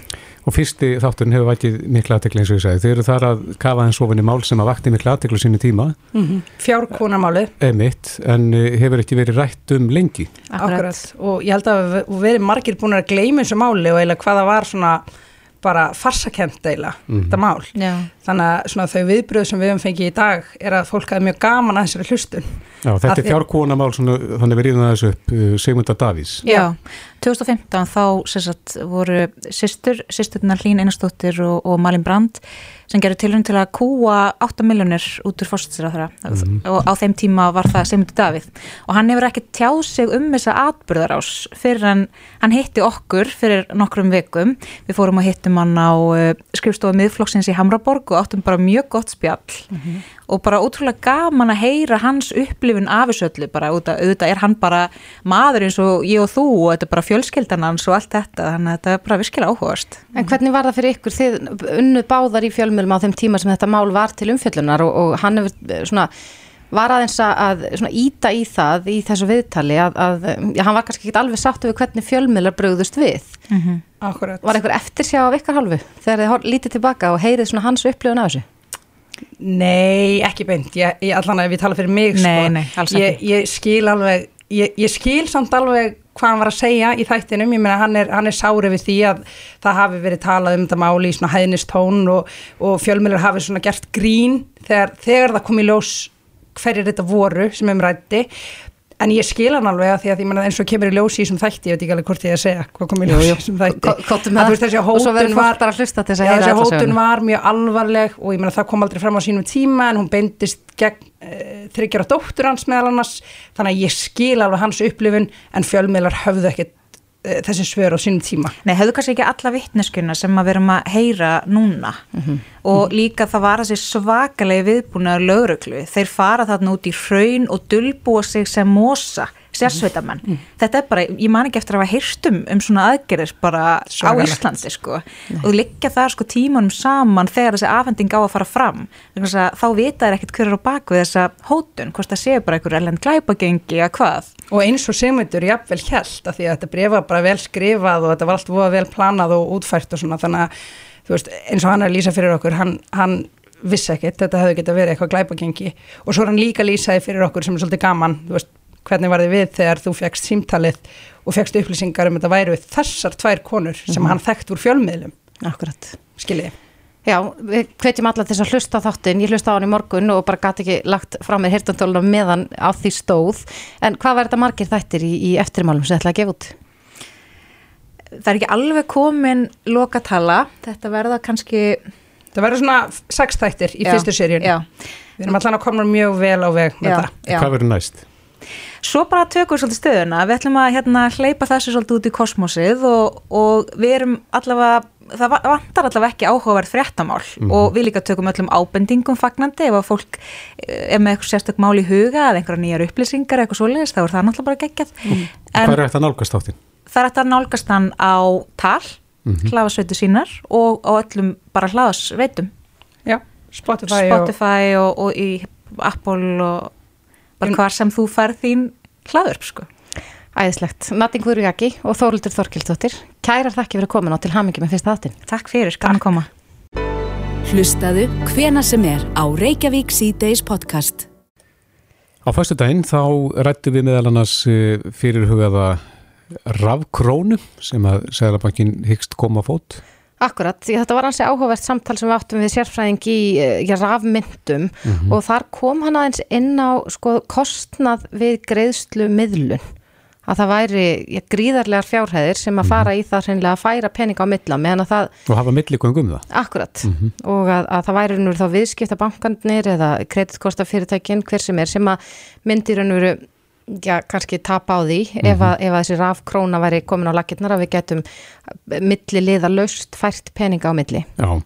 Og fyrsti þátturinn hefur vætið miklu aðtekli eins og ég sagði. Þeir eru þar að kafa eins ofinni mál sem að vakti miklu aðteklu sínu tíma. Mm -hmm. Fjárkónamáli. Emitt, en eh, hefur ekki verið rætt um lengi. Akkurat. Akkurat. Og ég held að við verið margir búin að gleyma þessu máli og eiginlega hvaða var svona bara farsakent eila mm -hmm. þetta mál. Já. Þannig að þau viðbröð sem við hefum fengið í dag er að fólk hafi mjög gaman að þessari hlustun. Já, þetta að er fjárkónamál þannig við ríðum þessu upp uh, Sigmunda Davís. Já, 2015 þá sagt, voru sýstur, sýsturnar Hlín Einarstóttir og, og Malin Brandt sem gerur tilhörn til að kúa 8 miljonir út úr fórstsýra mm. og á þeim tíma var það Sigmundur Davíð og hann hefur ekki tjáð sig um þessa atbyrðarás fyrir hann, hann hitti okkur fyrir nokkrum vikum við fórum að hittum hann á uh, skrifstofu miðflokksins í Hamraborg og áttum bara mjög gott spjall mm -hmm. Og bara ótrúlega gaman að heyra hans upplifun af þessu öllu bara auðvitað er hann bara maður eins og ég og þú og þetta er bara fjölskyldan hans og allt þetta þannig að þetta er bara virkilega áhugast En hvernig var það fyrir ykkur? Þið unnuð báðar í fjölmjölum á þeim tíma sem þetta mál var til umfjöllunar og, og hann hefur svona var aðeins að svona, íta í það í þessu viðtali að, að já, hann var kannski ekki alveg sáttu við hvernig fjölmiðlar bröðust við mm -hmm. Var einhver eftirsjá af ykkar halvu þegar þið lítið tilbaka og heyrið svona hans upplifun af þessu? Nei, ekki beint. Ég, ég, allan að við tala fyrir mig nei, sko. nei, ég, ég skil alveg ég skil samt alveg hvað hann var að segja í þættinum, ég meina hann er, hann er sárið við því að það hafi verið talað um þetta máli í svona hæðnistón og, og fjölmjölar hafi svona gert grín þegar, þegar það kom í ljós hverjir þetta voru sem umrætti en ég skil hann alveg að því að ég eins og kemur í ljósi í þessum þætti, ég veit ekki alveg hvort ég að segja hvað kom í ljósi í þessum þætti. Að, veist, þessi hótun var, ja, hótun var mjög alvarleg og ég menna það kom aldrei fram á sínum tíma en hún beindist gegn e, eh, þryggjara dóttur hans meðal annars. Þannig að ég skil alveg hans upplifun en fjölmiðlar höfðu ekkert þessi svör á sínum tíma. Nei, hefðu kannski ekki alla vittneskuna sem að verum að heyra núna mm -hmm. og líka það var þessi svakalegi viðbúnaður lögröklu. Þeir fara þarna út í hraun og dölbúa sig sem mosa sérsveitamenn. Mm. Þetta er bara, ég man ekki eftir að hafa hýrstum um svona aðgerðir bara Svagalegt. á Íslandi sko Nei. og liggja það sko tímanum saman þegar þessi afhending á að fara fram þá vita þær ekkert hverjar á bakvið þessa hótun, hvort það séu bara einhver ellend glæpagengi að hvað. Og eins og Sigmundur jafnvel held að því að þetta brefa bara vel skrifað og þetta var allt voða vel planað og útfært og svona þannig að þú veist eins og hann er að lýsa fyrir okkur, hann, hann vissi ekkert, þetta hefði geta verið eitthvað glæpagengi og svo er hann líka lýsaði fyrir okkur sem er svolítið gaman, þú veist hvernig var þið við þegar þú fegst símtalið og fegst upplýsingar um þetta við þessar tvær konur sem mm -hmm. hann þekkt úr fjölmiðlum? Akkurat. Skiljið Já, við hvetjum alla þess að hlusta á þáttin ég hlusta á hann í morgun og bara gæti ekki lagt frá mér hirtantóluna meðan á því stóð. En hvað var þetta margir þættir í, í eftirmálum sem þetta ætla að gefa út? Það er ekki alveg komin lokatala, þetta verða kannski Það verður svona sex þættir í já, fyrstu seríun Við erum allan að koma mjög vel á veg með já, það. já. Hvað verður næst? Svo bara tökum við svolítið stöðuna, við ætlum að hérna, hleypa þessu svolítið út í kosmosið og, og við erum allavega, það vantar allavega ekki áhugaverð fréttamál mm. og við líka tökum öllum ábendingum fagnandi ef að fólk eh, er með eitthvað sérstök mál í huga eða einhverja nýjar upplýsingar eitthvað svoleiðis, þá er það náttúrulega bara geggjað. Mm. Hvað er þetta nálgast áttin? Það er þetta nálgast hann á tal, mm -hmm. hlaðasveitu sínar og á öllum bara hlaðasveitum. Já, Spotify, Spotify og, og, og í Apple og bara hvar sem þú færð þín hlaður sko. Æðislegt, Nating Guðrujaki og Þóruldur Þorkildóttir kærar þakki fyrir komin á til hamingi með fyrsta þáttin Takk fyrir, skann koma. Hlustaðu hvena sem er á Reykjavík C-Days podcast. Á fyrstu daginn þá rættu við meðal annars eh, fyrirhugaða rafkrónu sem að Sælabankin hyggst koma fót Akkurat, þetta var hansi áhugavert samtal sem við áttum við sérfræðing í eh, rafmyndum mm -hmm. og þar kom hann aðeins inn á sko, kostnað við greiðslu miðlun að það væri ja, gríðarlegar fjárhæðir sem að mhm. fara í það hreinlega að færa peninga á milla meðan að það... Og hafa millikvöngum það? Akkurat, mm -hmm. og að, að það væri nú þá viðskiptabankanir eða kreditkortafyrirtækin hver sem er sem að myndir nú já, kannski tapa á því mm -hmm. ef, að, ef að þessi rafkróna væri komin á lakirnar að við getum milli liða löst fært peninga á milli. Já,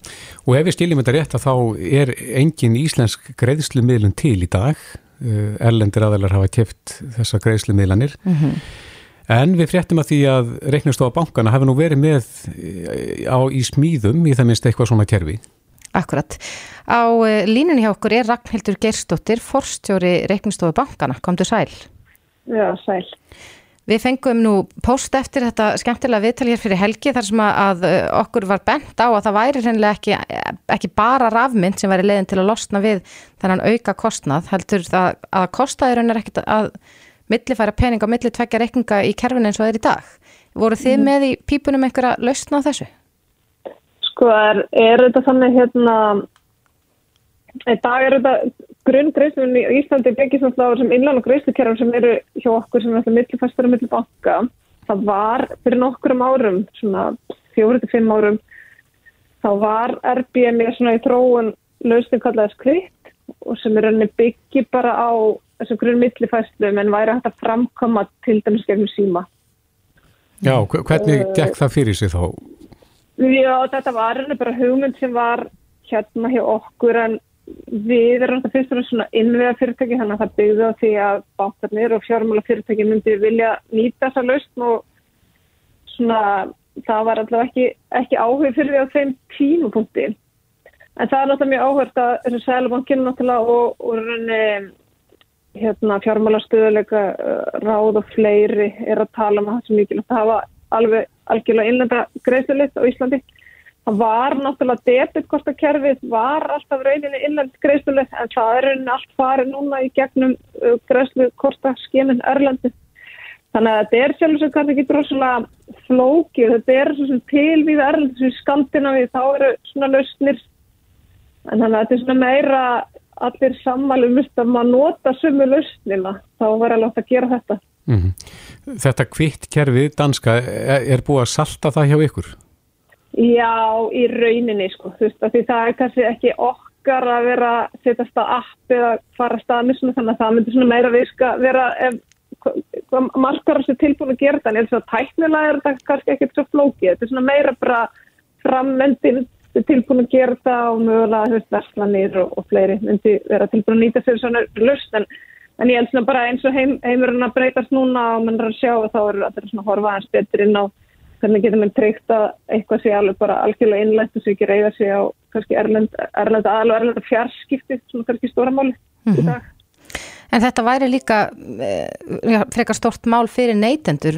og ef við stiljum þetta rétt að þá er engin íslensk greiðslumiðlun til í dag uh, erlendir aðeinar hafa keft þessa greiðslumiðlanir mm -hmm. en við fréttum að því að reiknastofa bankana hafa nú verið með uh, á, í smíðum í það minnst eitthvað svona kerfi. Akkurat. Á línunni hjá okkur er Ragnhildur Gerstóttir, forstjóri reiknastofa bankana. Komdu sæl. Já, sæl. Við fengum nú post eftir þetta skemmtilega viðtal hér fyrir helgi þar sem að uh, okkur var bent á að það væri reynilega ekki, ekki bara rafmynd sem væri leiðin til að losna við þennan auka kostnað. Heldur það að kostaðurinn er ekkit að millifæra pening á millitvekja reikninga í kerfin eins og þeir í dag. Voru þið mm. með í pípunum einhverja lausna á þessu? Sko er, er þetta þannig hérna í dag er þetta grunngreifslun í Íslandi byggis náttúrulega þessum innlána greifslukerfum sem eru hjá okkur sem er alltaf millifæstur og millibanka. Það var fyrir nokkurum árum, svona fjóri-fimm árum, þá var í svona í þróun lausning kallaði skript og sem er rauninni byggi bara á þessum grunn millifæstlum en væri hægt að framkoma til dæmis gegnum síma. Já, hvernig uh, gekk það fyrir sig þá? Já, þetta var rauninni bara hugmynd sem var hérna hjá okkur en við erum þetta fyrst og svona innviða fyrirtæki þannig að það byggði á því að bankarnir og fjármála fyrirtæki myndi vilja nýta þessa lausn og svona það var alltaf ekki, ekki áhug fyrir því á þeim tímupunkti en það er náttúrulega mjög áhugast að þessu sælubankin náttúrulega og, og raunni hérna, fjármálastöðuleika ráð og fleiri er að tala um að það sem mikilvægt hafa alveg algjörlega innlenda greiðslulitt á Íslandi. Það var náttúrulega debitkortakerfið, var alltaf rauninni innlend greiðslulitt en það er rauninni allt farið núna í gegnum greiðslukortaskinin Örlandi. Þannig að þetta er sjálfsög kannski ekki droslega flókið, þetta er svona til við Erlandi, svona Skandinavíð, þá eru svona lausnir en þannig að þetta er svona meira allir sammælum að maður nota sumu lausnina, þá var alveg að gera þetta. Mm -hmm. Þetta kvitt kerfið danska, er búið að salta það hjá ykkur? Já, í rauninni sko, þú veist, því það er kannski ekki okkar að vera að setjast á app eða fara að staðni svona þannig að það myndir svona meira viska vera ef margar þessu tilbúin að gera þetta en eins og tæknilega er þetta kannski ekkert svo flókið, þetta er svona meira bara frammendin tilbúin að gera þetta og mögulega veist verslanir og, og fleiri myndi vera tilbúin að nýta sér svona lust en, en ég held svona bara eins og heim, heimurinn að breytast núna og mann er að sjá og þá er þetta svona horfa hans betur inn á hvernig getur mann treykt að eitthvað sé alveg bara algjörlega innlegt og sé ekki reyða sig á kannski erlend, erlend aðal og erlend fjarskipti svona kannski stóramáli mm -hmm. í mhm. dag. En þetta væri líka ja, frekar stort mál fyrir neytendur.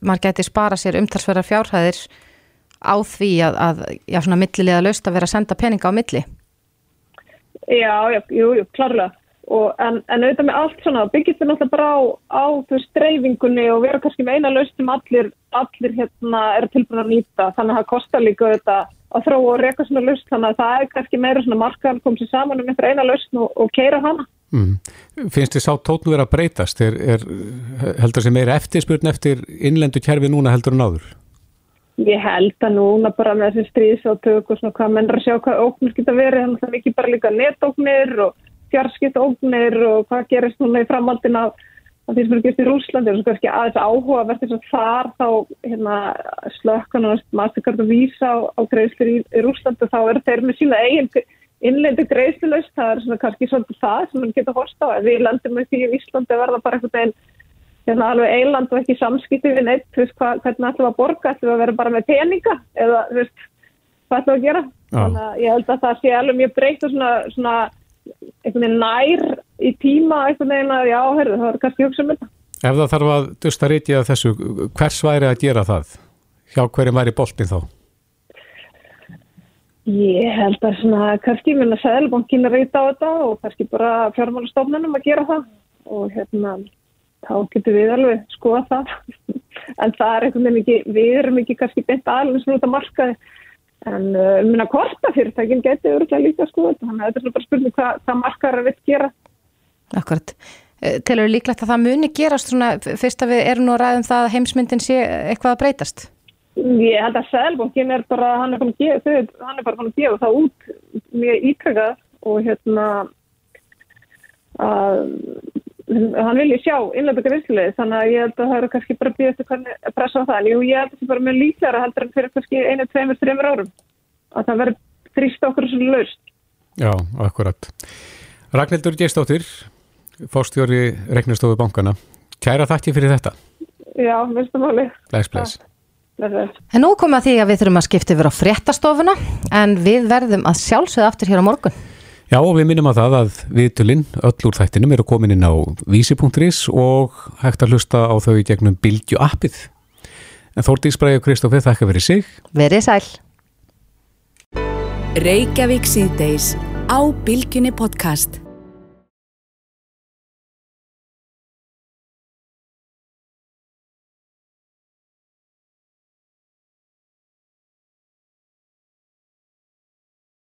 Man geti spara sér umtalsverðar fjárhæðir á því að, að já, svona millilega laust að vera að senda peninga á milli. Já, já, jú, jú, klarlega. Og, en, en auðvitað með allt svona, byggjast við náttúrulega bara á, á streyfingunni og vera kannski með eina laust sem allir, allir hérna eru tilbúin að nýta. Þannig að það kostar líka auðvitað að þróa og reyka svona laust. Þannig að það er kannski meira svona markaðan komið saman um einhver eina laust og, og keira hana. Mm. Finnst þið sá tótnu verið að breytast? Er, er, heldur það sem meira eftirspurn eftir innlendu kjærfi núna heldur en áður? Ég held að núna bara með þessi stríðsátök og svona hvað mennur að sjá hvað óknir geta verið, þannig að það er ekki bara líka netóknir og fjarskipt óknir og hvað gerist núna í framhaldin af því sem er gert í Rúslandi og svo kannski aðeins áhuga verður þess að þar þá hérna, slökkan og mastercard og vísa á, á greiðslir í, í Rúslandi og þá eru þeir með sína eigin innlendi greiðslust, það er svona kannski svolítið það sem mann getur horsta á. Við landum með því í Íslandi verða bara einhvern veginn hérna, alveg eiland og ekki samskipti við neitt, þú veist, hva, hvernig ætlum við að borga, ætlum við að vera bara með peninga eða, þú veist, hvað ætlum við að gera. Já. Þannig að ég held að það sé alveg mjög breytt og svona, svona einhvern veginn nær í tíma einhvern veginn að já, herru, það var kannski hugsa um þetta. Ef það þarf að dusta rítið af þessu, hvers væri að gera það? Hjá hverjum væri boltin þá? Ég held að svona, kannski minna Sæðalbankin að reyta á þetta og kannski bara fjármálastofnunum að gera það og hérna, þá getur við alveg skoða það en það er einhvern veginn ekki, við erum ekki kannski beint aðlun sem að markaði en uh, minna kortafyrirtækin getur öruglega líka þetta, þannig að þetta er bara spurning hvað, hvað markaðar við gera. Akkurat. Eh, Telur líklegt að það muni gerast svona fyrst að við erum nú að ræðum það að heimsmyndin sé eitthvað að breytast? Ég held að Sælbókin er bara, hann er, er bara fann að gefa það út mjög ítrykkað og hérna að hann vilji sjá innlega greiðslega þannig að ég held að það eru kannski bara býðast að pressa á það en jú, ég held að það er bara mjög líklar að heldur en fyrir kannski einu, tveimur, þreimur árum að það verður þrýst okkur svo laust. Já, akkurat. Ragnhildur Geistóttir, fórstjóri Regnastofu bankana. Kæra þakki fyrir þetta. Já, minnstumáli. Bless, bless. En nú komum að því að við þurfum að skipta yfir á fréttastofuna en við verðum að sjálfsögða aftur hér á morgun. Já og við minnum að það að viðtölinn öll úr þættinum eru komin inn á vísi.is og hægt að hlusta á þau í gegnum Bildju appið. En Þórtís Bræði og Kristófi þakka verið sig. Verið sæl. Reykjavík síðdeis á Bildjunni podcast.